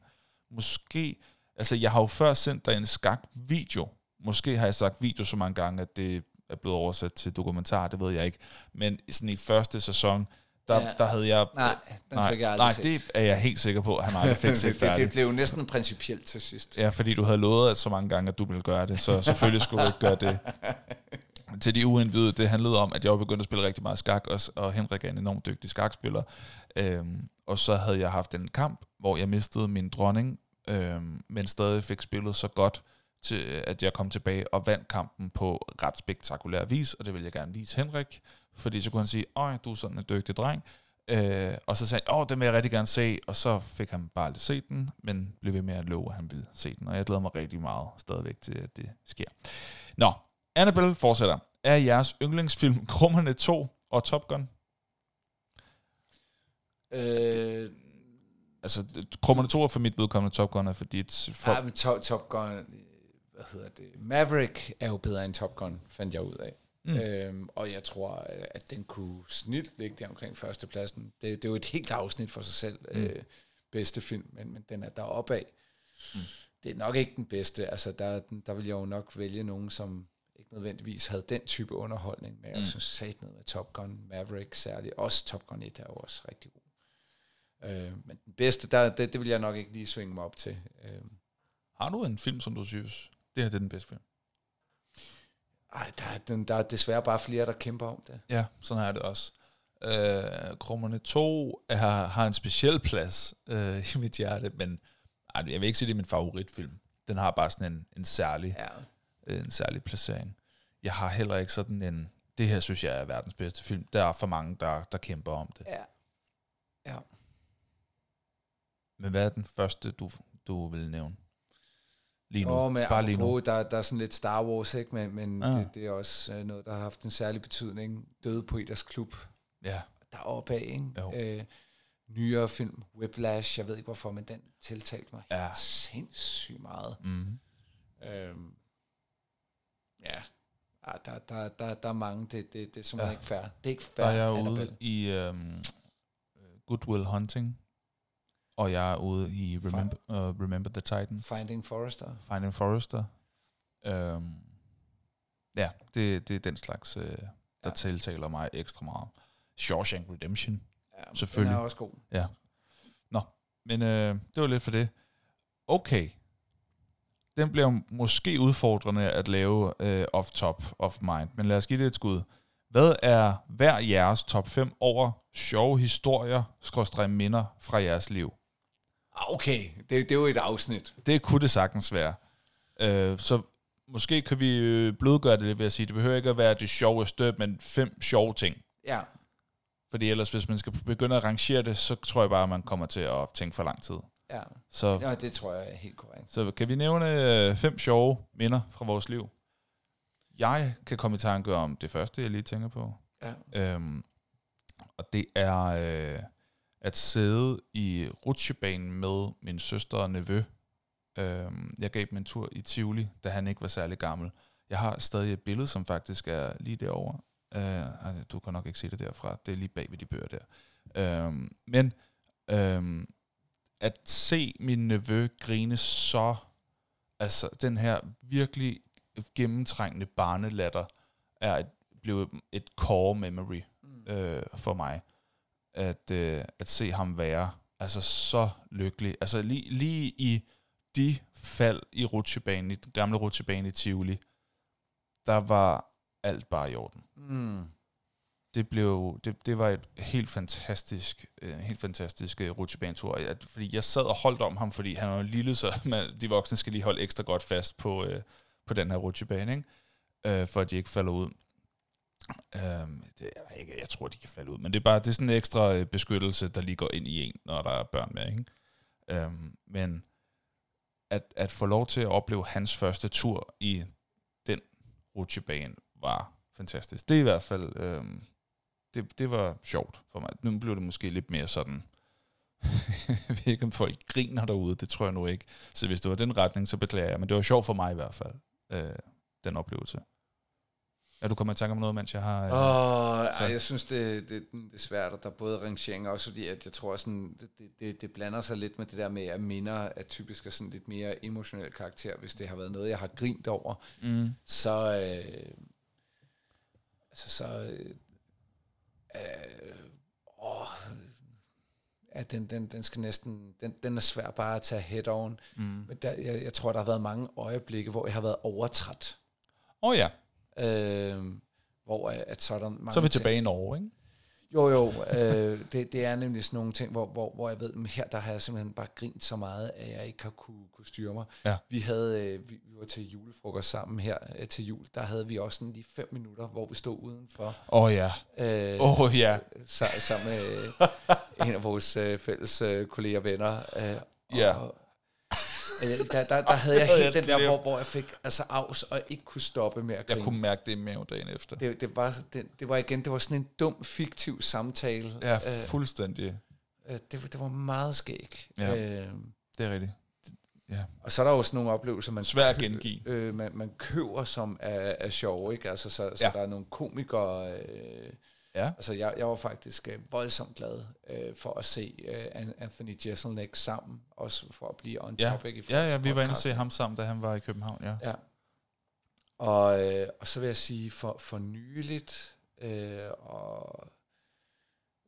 Måske, altså jeg har jo før sendt dig en skak-video. Måske har jeg sagt video så mange gange, at det er blevet oversat til dokumentar, det ved jeg ikke. Men sådan i første sæson, der, Ja. der havde jeg... nej, den nej, fik jeg aldrig nej set. det er jeg helt sikker på, at han *laughs* aldrig fik set det, det, det blev næsten principielt til sidst. Ja, fordi du havde lovet at så mange gange, at du ville gøre det, så selvfølgelig skulle du ikke gøre det. *laughs* Til de uindvidede, det handlede om, at jeg var begyndt at spille rigtig meget skak, og, og Henrik er en enormt dygtig skakspiller. Øhm, og så havde jeg haft en kamp, hvor jeg mistede min dronning, øhm, men stadig fik spillet så godt, til, at jeg kom tilbage og vandt kampen på ret spektakulær vis, og det vil jeg gerne vise Henrik, fordi så kunne han sige, åh, du er sådan en dygtig dreng, Øh, og så sagde han, åh, den vil jeg rigtig gerne se, og så fik han bare aldrig set den, men blev ved med at love, at han ville se den, og jeg glæder mig rigtig meget stadigvæk til, at det sker. Nå, Annabelle fortsætter. Er jeres yndlingsfilm *laughs* Krummerne 2 og Top Gun? Øh, Altså, Krummerne 2 er for mit vedkommende Top Gun, er fordi et folk... ja, men Top, Top Gun, øh, hvad hedder det? Maverick er jo bedre end Top Gun, fandt jeg ud af. Mm. Øhm, og jeg tror, at den kunne snit ligge der omkring førstepladsen. Det, det er jo et helt afsnit for sig selv, mm. øh, bedste film, men, men den er deroppe af. Mm. Det er nok ikke den bedste. Altså, der, der vil jeg jo nok vælge nogen, som ikke nødvendigvis havde den type underholdning, men jeg Mm. synes sat ned med Top Gun, Maverick særligt. Også Top Gun 1 er jo også rigtig god. Øh, men den bedste, der, det, det vil jeg nok ikke lige svinge mig op til. Øh, Har du en film, som du synes, det her det er den bedste film? ej, der, er, den, der er desværre bare flere, der kæmper om det. Ja, sådan er det også. Øh, Krummerne 2 er, har en speciel plads øh, i mit hjerte, men ej, jeg vil ikke sige, det er min favoritfilm. Den har bare sådan en, en særlig Ja. øh, en særlig placering. Jeg har heller ikke sådan en, det her synes jeg er verdens bedste film. Der er for mange, der, der kæmper om det. Ja. Ja. Men hvad er den første, du, du vil nævne? Lige nu. Åh, men Bare lige nu. der, der er sådan lidt Star Wars, ikke? men, men ah. det, det er også øh, noget, der har haft en særlig betydning. Døde Poeters Klub, Ja. der er oppe af, ikke? Jo. Øh, nyere film, Whiplash, jeg ved ikke hvorfor, men den tiltalte mig Ja. sindssygt meget. Mm. Øhm, ja, ah, der, der, der, der er mange, det, det, det er simpelthen Ja. ja. ikke fair. Det er ikke Der fair, er jeg ude i um, Good Will Hunting, og jeg er ude i Remember, uh, Remember the Titans. Finding Forrester. Finding Forrester. Um, ja, det, det er den slags, uh, der ja. Ja. tiltaler mig ekstra meget. Shawshank Redemption. Ja, Selvfølgelig. Den er også god. Men øh, det var lidt for det. Okay. Den bliver måske udfordrende at lave øh, off top of mind, men lad os give det et skud. Hvad er hver jeres top 5 over sjove historier, skråstrej minder fra jeres liv? Ah, Okay, det, det er jo et afsnit. Det kunne det sagtens være. Øh, så måske kan vi øh, blødgøre det lidt ved at sige, det behøver ikke at være det sjoveste, men fem sjove ting. Ja, Fordi ellers, hvis man skal begynde at rangere det, så tror jeg bare, at man kommer til at tænke for lang tid. ja. Så ja det tror jeg er helt korrekt. Så kan vi nævne øh, fem sjove minder fra vores liv? Jeg kan komme i tanke om det første, jeg lige tænker på. Ja. Øhm, og det er øh, at sidde i rutsjebanen med min søster og nevø. Øhm, jeg gav dem en tur i Tivoli, da han ikke var særlig gammel. Jeg har stadig et billede, som faktisk er lige derovre. Øh, du kan nok ikke se det derfra. Det er lige bag ved de bøger der. Øhm, men øhm, at se min nevø grine så, altså den her virkelig gennemtrængende barnelatter, er et, blevet et core memory Mm. øh, for mig. At, øh, at se ham være altså så lykkelig. Altså lige, lige i de fald i rutsjebanen, i den gamle rutsjebane i Tivoli, der var alt bare i orden Mm. det blev det, det var et helt fantastisk øh, helt fantastisk øh, rutsjebanetur Jeg- fordi jeg sad og holdt om ham fordi han var lille så *laughs* man, de voksne skal lige holde ekstra godt fast på øh, på den her rutsjebane ikke? Øh, for at de ikke falder ud øhm, det er ikke jeg tror de kan falde ud men det er bare det er sådan en ekstra øh, beskyttelse der lige går ind i en når der er børn med ikke? Øhm, men at, at få lov til at opleve hans første tur i den rutsjebane var fantastisk. Det er i hvert fald, øhm, det, det var sjovt for mig. Nu blev det måske lidt mere sådan, *laughs* jeg ved ikke, om folk griner derude, det tror jeg nu ikke. Så hvis det var den retning, så beklager jeg. Men det var sjovt for mig i hvert fald, øh, den oplevelse. Er du kommet i tanke om noget, mens jeg har... Øh, Åh, så- ej, jeg synes, det, det, det er svært, at der er både rangeringer, også fordi, at jeg tror, sådan, det, det- det, blander sig lidt med det der med, at minder er typisk er sådan lidt mere emotionel karakter, hvis det har været noget, jeg har grint over, mm, så... Øh, altså, så... Øh, øh, åh, ja, den, den, den skal næsten... Den, den er svær bare at tage head on. mm. Men der, jeg, jeg tror, der har været mange øjeblikke, hvor jeg har været overtræt. Åh oh, ja, Øh, hvor at, at så er der mange så er vi ting- tilbage i Norge, ikke? Jo, jo. Øh, *laughs* det, det er nemlig sådan nogle ting, hvor, hvor, hvor jeg ved, men her der har jeg simpelthen bare grint så meget, at jeg ikke har kunne, kunne styre mig. Ja. Vi havde, øh, vi, vi var til julefrokost sammen her øh, til jul. Der havde vi også sådan lige fem minutter, hvor vi stod udenfor. Åh oh, ja, Øh, åh oh, ja. sa- sammen med øh, en af vores øh, fælles øh, kolleger og venner. Øh, Ja. Og, øh, der, der, der havde jeg helt den der, hvor, hvor jeg fik altså afs og ikke kunne stoppe med at grine. Jeg kunne mærke det i maven dagen efter. det, det, var, det, det var igen, det var sådan en dum, fiktiv samtale. Ja, Øh, fuldstændig. Øh, det, det var meget skæg. Ja. Øh, Det er rigtigt. Ja. og så er der også nogle oplevelser, man, Svær at gengive. øh, man, man køber, som er, er sjove. Ikke? Altså, så, så Ja. der er nogle komikere... Øh, Ja. altså, jeg, jeg var faktisk øh, voldsomt glad øh, for at se øh, An- Anthony Jeselnik sammen, også for at blive on Ja. topic i Ja, forhold ja, til vi var inde og se ham sammen, da han var i København, ja. Ja. Og, øh, og så vil jeg sige, for, for nyligt, øh, og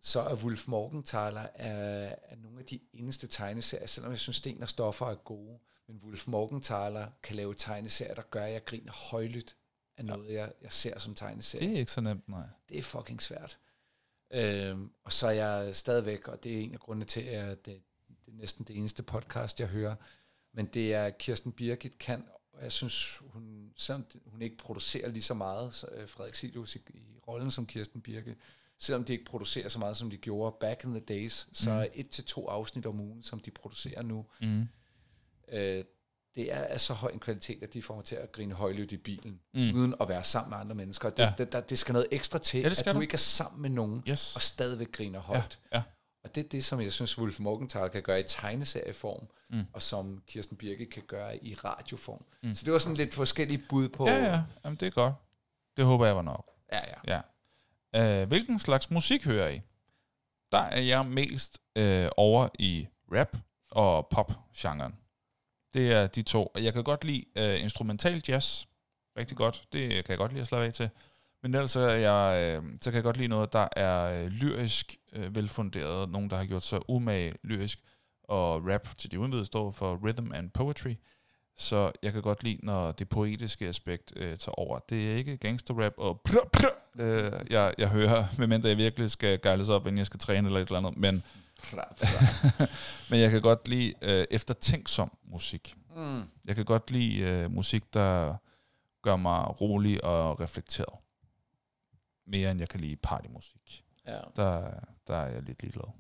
så er Wolf Morgenthaler er, er nogle af de eneste tegneserier, selvom jeg synes, Sten og Stoffer er gode, men Wolf Morgenthaler kan lave tegneserier, der gør, at jeg griner højlydt af noget, jeg, jeg ser som tegneserie. Det er ikke så nemt, nej. Det er fucking svært. Øhm, og så er jeg stadigvæk, og det er en af grundene til, at det, det er næsten det eneste podcast, jeg hører, men det er Kirsten Birgit kan, og jeg synes, hun, selvom hun ikke producerer lige så meget, så, øh, Frederik Silius i, i rollen som Kirsten Birke, selvom de ikke producerer så meget, som de gjorde back in the days, så Mm. er et til to afsnit om ugen, som de producerer nu, Mm. øh, det er af så høj en kvalitet, at de får mig til at grine højlydt i bilen, Mm. uden at være sammen med andre mennesker. Det, Ja. ja. det, der, det skal noget ekstra til, Ja, at du der. ikke er sammen med nogen, Yes. og stadigvæk griner Ja, højt. ja. Og det er det, som jeg synes, Wolf Morgenthaler kan gøre i tegneserieform, Mm. og som Kirsten Birke kan gøre i radioform. Mm. Så det var sådan lidt forskellige bud på... Ja, ja, Jamen, det er godt. Det håber jeg var nok. ja, ja. Ja. Uh, hvilken slags musik hører I? Der er jeg mest uh, over i rap og pop-genren. Det er de to. Jeg kan godt lide øh, instrumental jazz. Rigtig godt. Det kan jeg godt lide at slappe af til. Men ellers så, er jeg, øh, så kan jeg godt lide noget, der er øh, lyrisk øh, velfunderet. Nogen, der har gjort sig umage lyrisk. Og rap til de udenvide står for rhythm and poetry. Så jeg kan godt lide, når det poetiske aspekt øh, tager over. Det er ikke gangsterrap og prr, *laughs* prr, øh, jeg, jeg hører, medmindre jeg virkelig skal gejles op, inden jeg skal træne eller et eller andet. Men, Klar. *laughs* men jeg kan godt lide øh, eftertænksom musik. Mm. Jeg kan godt lide øh, musik, der gør mig rolig og reflekteret. Mere end jeg kan lide partymusik. Ja. Der, der er jeg lidt ligeglad.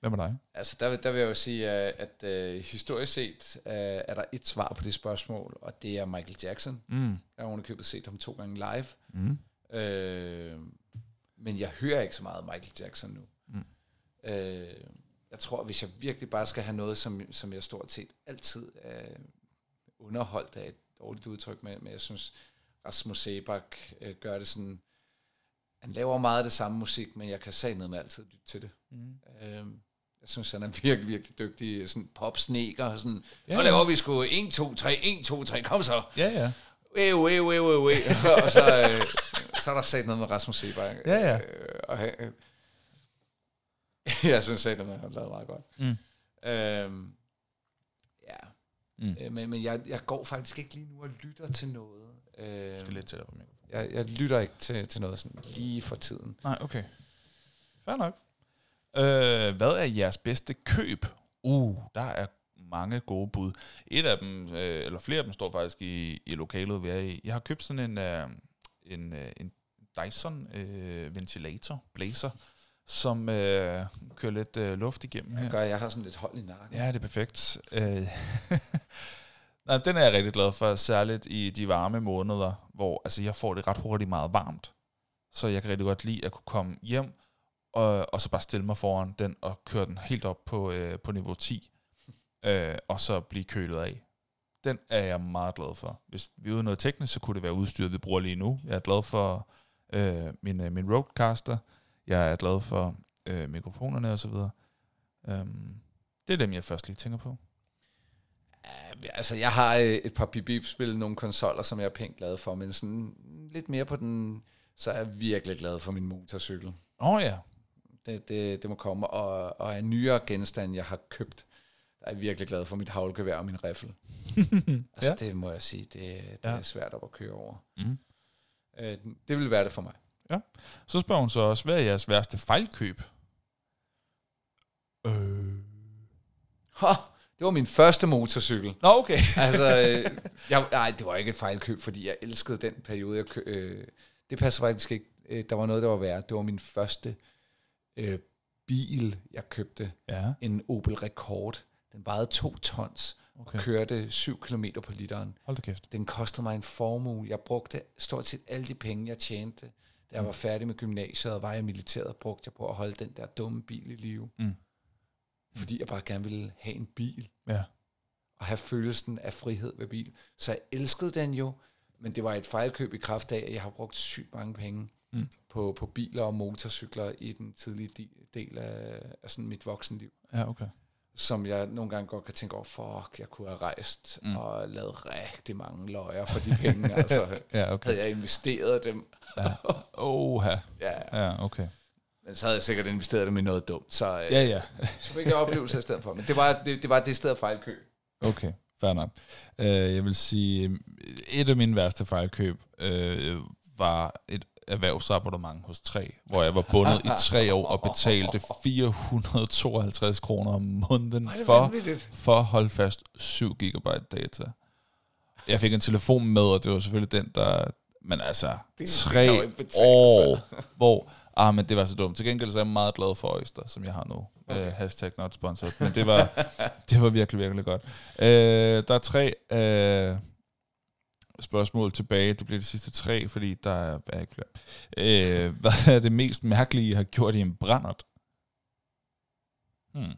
Hvad med dig? Altså, der, der vil jeg jo sige, øh, at øh, historisk set øh, er der et svar på det spørgsmål, og det er Michael Jackson. Mm. Jeg har ovenikøbet set ham to gange live. Mm. Øh, men jeg hører ikke så meget Michael Jackson nu. Øh, jeg tror, hvis jeg virkelig bare skal have noget, som, som jeg stort set altid er underholdt af et dårligt udtryk med, men jeg synes, Rasmus Sebak øh, gør det sådan, han laver meget af det samme musik, men jeg kan sige noget med altid lytte til det. Mm. Øh, jeg synes, han er virkelig, virkelig dygtig, sådan popsneker, sådan, Ja, nu laver vi sgu 1, 2, 3, 1, 2, 3, kom så! Ja, ja. Øv, øv, øv, øv, øv. *laughs* og så, øh, så er der sat noget med Rasmus Sebak. Ja, ja. Øh, og, øh, *laughs* jeg synes at han har lavet meget godt. Mm. Øhm, ja, Mm. øh, men, men jeg, jeg går faktisk ikke lige nu og lytter til noget. Øh, Jeg skal lidt tættere på mig. jeg, jeg lytter ikke til, til noget sådan lige for tiden. Nej, okay. Fair nok. Øh, hvad er jeres bedste køb? Uh, der er mange gode bud. Et af dem, øh, eller flere af dem, står faktisk i, i lokalet, vi er i. Jeg har købt sådan en, øh, en, øh, en Dyson øh, ventilator, blazer, som øh, kører lidt øh, luft igennem Jeg her. gør, jeg har sådan lidt hold i nakken. Ja, det er perfekt. Øh, *laughs* Nej, den er jeg rigtig glad for, særligt i de varme måneder, hvor altså, jeg får det ret hurtigt meget varmt. Så jeg kan rigtig godt lide at kunne komme hjem, og, og så bare stille mig foran den og køre den helt op på, øh, på niveau 10, øh, og så blive kølet af. Den er jeg meget glad for. Hvis vi er ude noget teknisk, så kunne det være udstyret, vi bruger lige nu. Jeg er glad for øh, min, øh, min Rodecaster. Jeg er glad for øh, mikrofonerne osv. Um, det er dem, jeg først lige tænker på. Altså, jeg har øh, et par bip-spil, nogle konsoller, som jeg er pænt glad for, men sådan lidt mere på den, så er jeg virkelig glad for min motorcykel. Åh oh, ja. Det, det, det må komme, og, og en nyere genstand, jeg har købt, der er jeg virkelig glad for mit havlgevær og min riffel. *laughs* altså, ja. det må jeg sige, det, det ja. er svært op at køre over. Mm. Øh, det vil være det for mig. Ja. Så spørger hun så også, hvad er jeres værste fejlkøb? Øh. Ha, det var min første motorcykel. Nå, okay. *laughs* altså, øh, jeg, nej, det var ikke et fejlkøb, fordi jeg elskede den periode. Jeg kø, øh, det passer faktisk ikke. Øh, der var noget, der var værd. Det var min første øh, bil, jeg købte. Ja. En Opel Rekord. Den vejede to tons okay. og kørte 7 km på literen. Hold da kæft. Den kostede mig en formue. Jeg brugte stort set alle de penge, jeg tjente. Da jeg mm. var færdig med gymnasiet og var i militæret, brugte jeg på at holde den der dumme bil i live. Mm. Fordi jeg bare gerne ville have en bil. Ja. Og have følelsen af frihed ved bil. Så jeg elskede den jo, men det var et fejlkøb i kraft af, at jeg har brugt sygt mange penge mm. på, på biler og motorcykler i den tidlige del af, af sådan mit voksenliv. Ja, okay som jeg nogle gange godt kan tænke over, fuck, jeg kunne have rejst mm. og lavet rigtig mange løjer for de penge. *laughs* altså, ja, okay. Havde jeg investeret dem. ja. Oha. *laughs* ja. ja, okay. Men så havde jeg sikkert investeret dem i noget dumt. Så, ja, ja. så fik jeg oplevelse i stedet for. Men det var det, det, var det sted fejlkøb. Okay, fair nok. Uh, jeg vil sige, et af mine værste fejlkøb uh, var et erhvervsabonnement hos 3, hvor jeg var bundet i tre år og betalte 452 kroner om måneden for, for at holde fast 7 gigabyte data. Jeg fik en telefon med, og det var selvfølgelig den, der... Men altså, tre år, hvor... Ah, men det var så dumt. Til gengæld så er jeg meget glad for Oyster, som jeg har nu. Okay. Uh, hashtag not sponsored. Men det var, det var virkelig, virkelig godt. Uh, der er tre... Uh, spørgsmål tilbage. Det bliver de sidste tre, fordi der er, er ikke flere. Øh, *laughs* hvad er det mest mærkelige, I har gjort i en brændert? Hmm.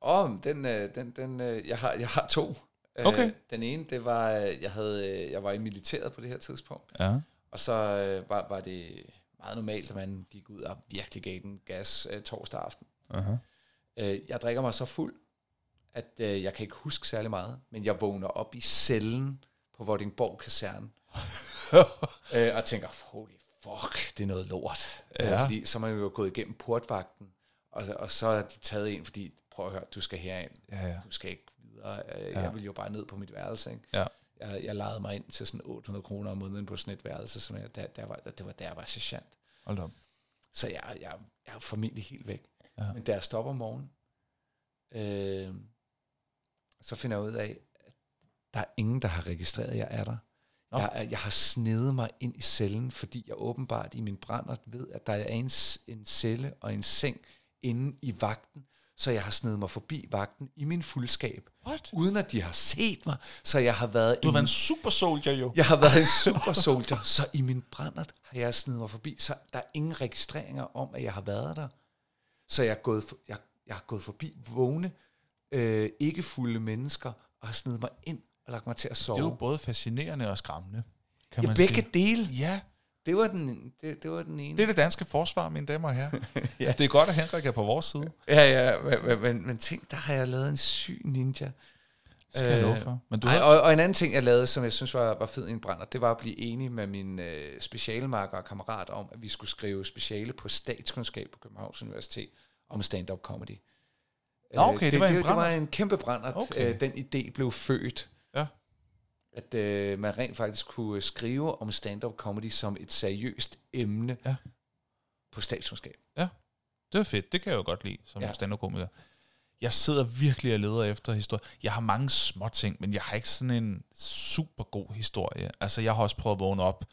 Oh, den, den, den, øh, jeg, har, jeg har to. Øh, okay. Den ene, det var, jeg, havde, jeg var i militæret på det her tidspunkt. Ja. Og så var, var det meget normalt, at man gik ud og virkelig gav den gas torsdag aften. Uh-huh. Jeg drikker mig så fuld, at jeg kan ikke huske særlig meget, men jeg vågner op i cellen på Vordingborg Kaserne. *laughs* øh, og tænker, holy fuck, det er noget lort. Øh, ja. Øh, fordi så er man jo gået igennem portvagten, og, og så er de taget ind, fordi, prøv at høre, du skal herind. Ja, ja. Du skal ikke videre. Øh, ja. Jeg vil jo bare ned på mit værelse. Ikke? Ja. Jeg, jeg lejede mig ind til sådan 800 kroner om måneden på sådan et værelse, som jeg, der, der var, det var der, jeg var sergeant. Hold op. Så jeg, jeg, jeg er formentlig helt væk. Ja. Men da jeg stopper om morgenen, øh, så finder jeg ud af, der er ingen, der har registreret, at jeg er der. Jeg, jeg har snedet mig ind i cellen, fordi jeg åbenbart i min brænder ved, at der er en, en celle og en seng inde i vagten, så jeg har snedet mig forbi vagten i min fuldskab. What? Uden at de har set mig, så jeg har været... Du har været en super soldier jo. Jeg har været en *laughs* super soldier, så i min brænder har jeg snedet mig forbi, så der er ingen registreringer om, at jeg har været der. Så jeg er gået, for, jeg, jeg har gået forbi vågne, øh, ikke fulde mennesker, og har snedet mig ind og lagt mig til at sove. Det er jo både fascinerende og skræmmende, kan ja, man begge sige. dele. Ja. Det var, den, det, det var den ene. Det er det danske forsvar, mine damer og herrer. *laughs* ja. Det er godt, at Henrik er på vores side. Ja, ja, men, men, men tænk, der har jeg lavet en syg ninja. Skal øh, jeg for. Men du ej, har... og, og en anden ting, jeg lavede, som jeg synes var, var fed i en brænder, det var at blive enig med min øh, specialmarker og kammerat om, at vi skulle skrive speciale på statskundskab på Københavns Universitet om stand-up comedy. Nå, okay, det, det, var en det, det var en kæmpe brænder. Okay. Øh, den idé blev født at øh, man rent faktisk kunne skrive om stand-up comedy som et seriøst emne ja. på statskundskab. Ja, det er fedt. Det kan jeg jo godt lide som ja. stand-up komiker. Jeg sidder virkelig og leder efter historie. Jeg har mange små ting, men jeg har ikke sådan en super god historie. Altså, jeg har også prøvet at vågne op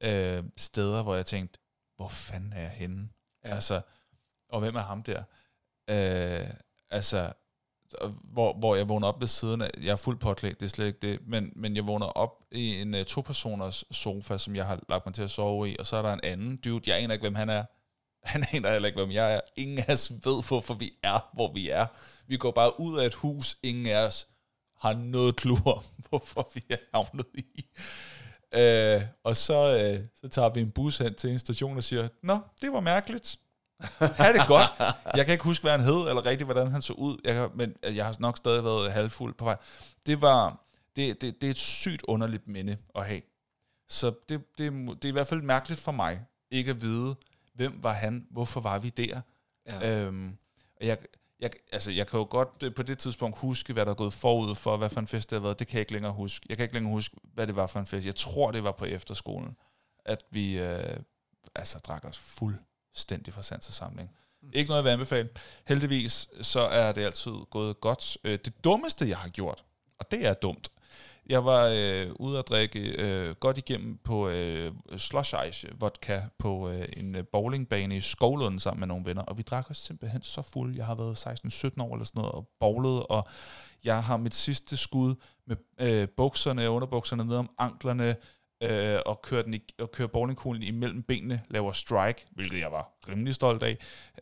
øh, steder, hvor jeg tænkte, hvor fanden er jeg henne? Ja. Altså, og hvem er ham der? Øh, altså, hvor, hvor jeg vågner op ved siden af, jeg er fuldt påklædt, det er slet ikke det, men, men jeg vågner op i en uh, to-personers sofa, som jeg har lagt mig til at sove i, og så er der en anden dude, jeg aner ikke, hvem han er. Han *laughs* aner heller ikke, hvem jeg er. Ingen af os ved, hvorfor vi er, hvor vi er. Vi går bare ud af et hus, ingen af os har noget klur om, *laughs* hvorfor vi er havnet i. Uh, og så, uh, så tager vi en bus hen til en station og siger, Nå, det var mærkeligt. Ha' det godt. Jeg kan ikke huske, hvad han hed, eller rigtigt, hvordan han så ud, jeg men jeg har nok stadig været halvfuld på vej. Det var, det, det, det er et sygt underligt minde at have. Så det, det, det er i hvert fald mærkeligt for mig, ikke at vide, hvem var han, hvorfor var vi der. Ja. Øhm, jeg, jeg, altså, jeg kan jo godt øh, på det tidspunkt huske, hvad der er gået forud for, hvad for en fest det har været. Det kan jeg ikke længere huske. Jeg kan ikke længere huske, hvad det var for en fest. Jeg tror, det var på efterskolen, at vi øh, altså, drak os fuldstændig fra sans og samling. Mm. Ikke noget, jeg vil anbefale. Heldigvis, så er det altid gået godt. Øh, det dummeste, jeg har gjort, og det er dumt, jeg var øh, ude at drikke øh, godt igennem på øh, slush ice vodka på øh, en øh, bowlingbane i Skovlund sammen med nogle venner, og vi drak os simpelthen så fuld. Jeg har været 16-17 år eller sådan noget og bowlet, og jeg har mit sidste skud med øh, bukserne, underbukserne ned om anklerne, øh, og kører, den i, og kører bowlingkuglen imellem benene, laver strike, hvilket jeg var rimelig stolt af.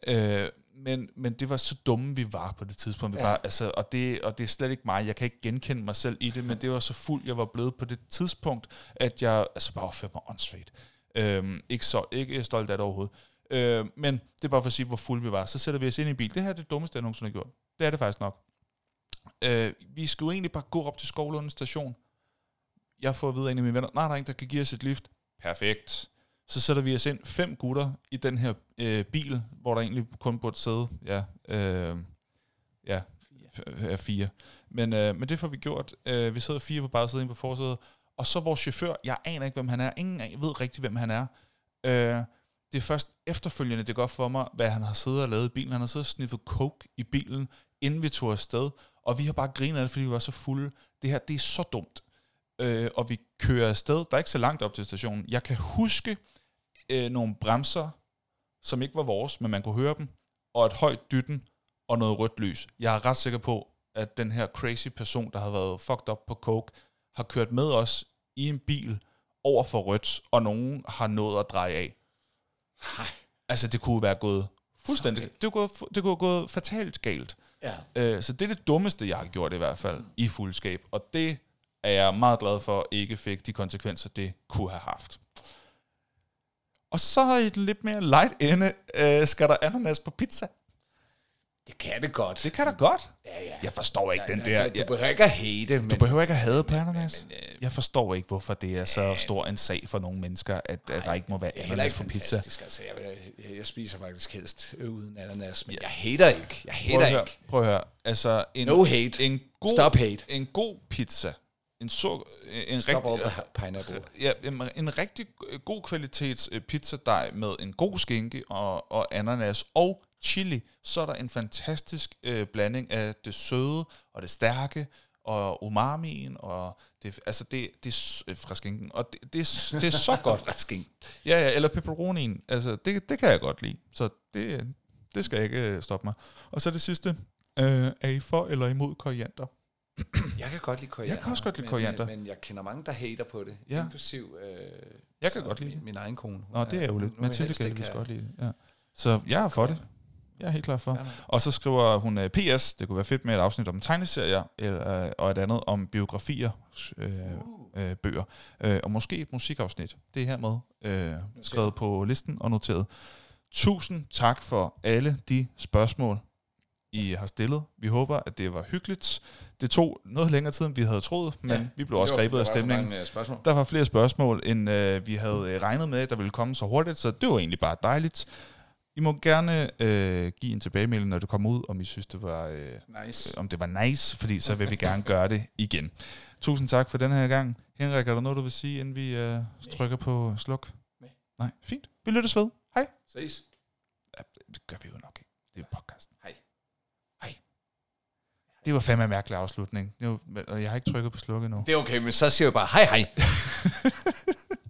Øh, men, men det var så dumme, vi var på det tidspunkt. Vi ja. var, altså, og, det, og det er slet ikke mig. Jeg kan ikke genkende mig selv i det, men det var så fuld, jeg var blevet på det tidspunkt, at jeg altså bare opførte mig åndssvagt. Øhm, ikke, så, ikke stolt af det overhovedet. Øh, men det er bare for at sige, hvor fuld vi var. Så sætter vi os ind i en bil. Det her er det dummeste, jeg nogensinde har gjort. Det er det faktisk nok. Øh, vi skulle egentlig bare gå op til Skovlund station. Jeg får at vide af en af mine venner, nej, der er ingen, der kan give os et lift. Perfekt så sætter vi os ind fem gutter i den her øh, bil, hvor der egentlig kun burde sidde, ja, øh, ja, er fire. Men, øh, men det får vi gjort. Øh, vi sidder fire på bare ind på forsædet, og så vores chauffør, jeg aner ikke, hvem han er. Ingen ved rigtig, hvem han er. Øh, det er først efterfølgende, det går for mig, hvad han har siddet og lavet i bilen. Han har siddet og sniffet coke i bilen, inden vi tog afsted. Og vi har bare grinet af det, fordi vi var så fulde. Det her, det er så dumt. Øh, og vi kører afsted. Der er ikke så langt op til stationen. Jeg kan huske, øh, nogle bremser, som ikke var vores, men man kunne høre dem, og et højt dytten og noget rødt lys. Jeg er ret sikker på, at den her crazy person, der har været fucked up på coke, har kørt med os i en bil over for rødt, og nogen har nået at dreje af. Nej. Altså, det kunne være gået fuldstændig... Det kunne, det kunne have gået fatalt galt. Ja. Øh, så det er det dummeste, jeg har gjort i hvert fald, mm. i fuldskab. Og det er jeg meget glad for, ikke fik de konsekvenser, det kunne have haft. Og så i den lidt mere light ende, øh, skal der ananas på pizza. Det kan det godt. Det kan der godt. Ja, ja. Jeg forstår ikke ja, den ja, der... Du behøver ikke at hate, men... Du behøver ikke at hade på ananas. Men, men, øh, jeg forstår ikke, hvorfor det er så stor en sag for nogle mennesker, at, ej, at der ikke må være ananas på pizza. Altså, jeg, jeg, jeg spiser faktisk helst uden ananas, men ja. jeg hater ikke. Jeg hater prøv ikke. Høre, prøv at høre. Altså, en, no hate. En god, Stop hate. En god pizza en så en Stop rigtig pineapple. Ja, en, en rigtig god kvalitets øh, pizzadej med en god skinke og, og ananas og chili, så er der en fantastisk øh, blanding af det søde og det stærke og umamien og det altså det det er øh, fra skinken og det, det, er, det er så *laughs* godt fra skinken. Ja ja, eller pepperonien. Altså det det kan jeg godt lide. Så det det skal jeg ikke øh, stoppe mig. Og så det sidste, øh, er I for eller imod koriander? *clears throat* jeg kan godt lide koriander. Jeg kan også godt lide men, koriander. Men, men jeg kender mange, der hater på det, ja. inklusiv øh, jeg kan godt lide min, min egen kone. Nå, det er jo lidt. Mathilde kan vist godt lide det. Ja. Så jeg er for det. Jeg er helt klar for. Og så skriver hun uh, øh, PS, det kunne være fedt med et afsnit om tegneserier, uh, og et andet om biografier, uh, uh. Uh, bøger. Uh, og måske et musikafsnit. Det er hermed uh, skrevet på listen og noteret. Tusind tak for alle de spørgsmål, I har stillet. Vi håber, at det var hyggeligt. Det tog noget længere tid, end vi havde troet, men ja, vi blev også grebet af stemningen. Øh, der var flere spørgsmål, end øh, vi havde øh, regnet med, der ville komme så hurtigt, så det var egentlig bare dejligt. I må gerne øh, give en tilbagemelding, når det kommer ud, om I synes, det var, øh, nice. om det var nice, fordi så vil vi gerne *laughs* gøre det igen. Tusind tak for den her gang. Henrik, er der noget, du vil sige, inden vi øh, trykker på sluk? Nej. Nej, fint. Vi lyttes ved. Hej. Ses. Ja, det gør vi jo nok ikke. Det er podcast. Hej. Det var fandme en mærkelig afslutning. Jeg har ikke trykket på slukket nu. Det er okay, men så siger jeg bare hej hej. *laughs*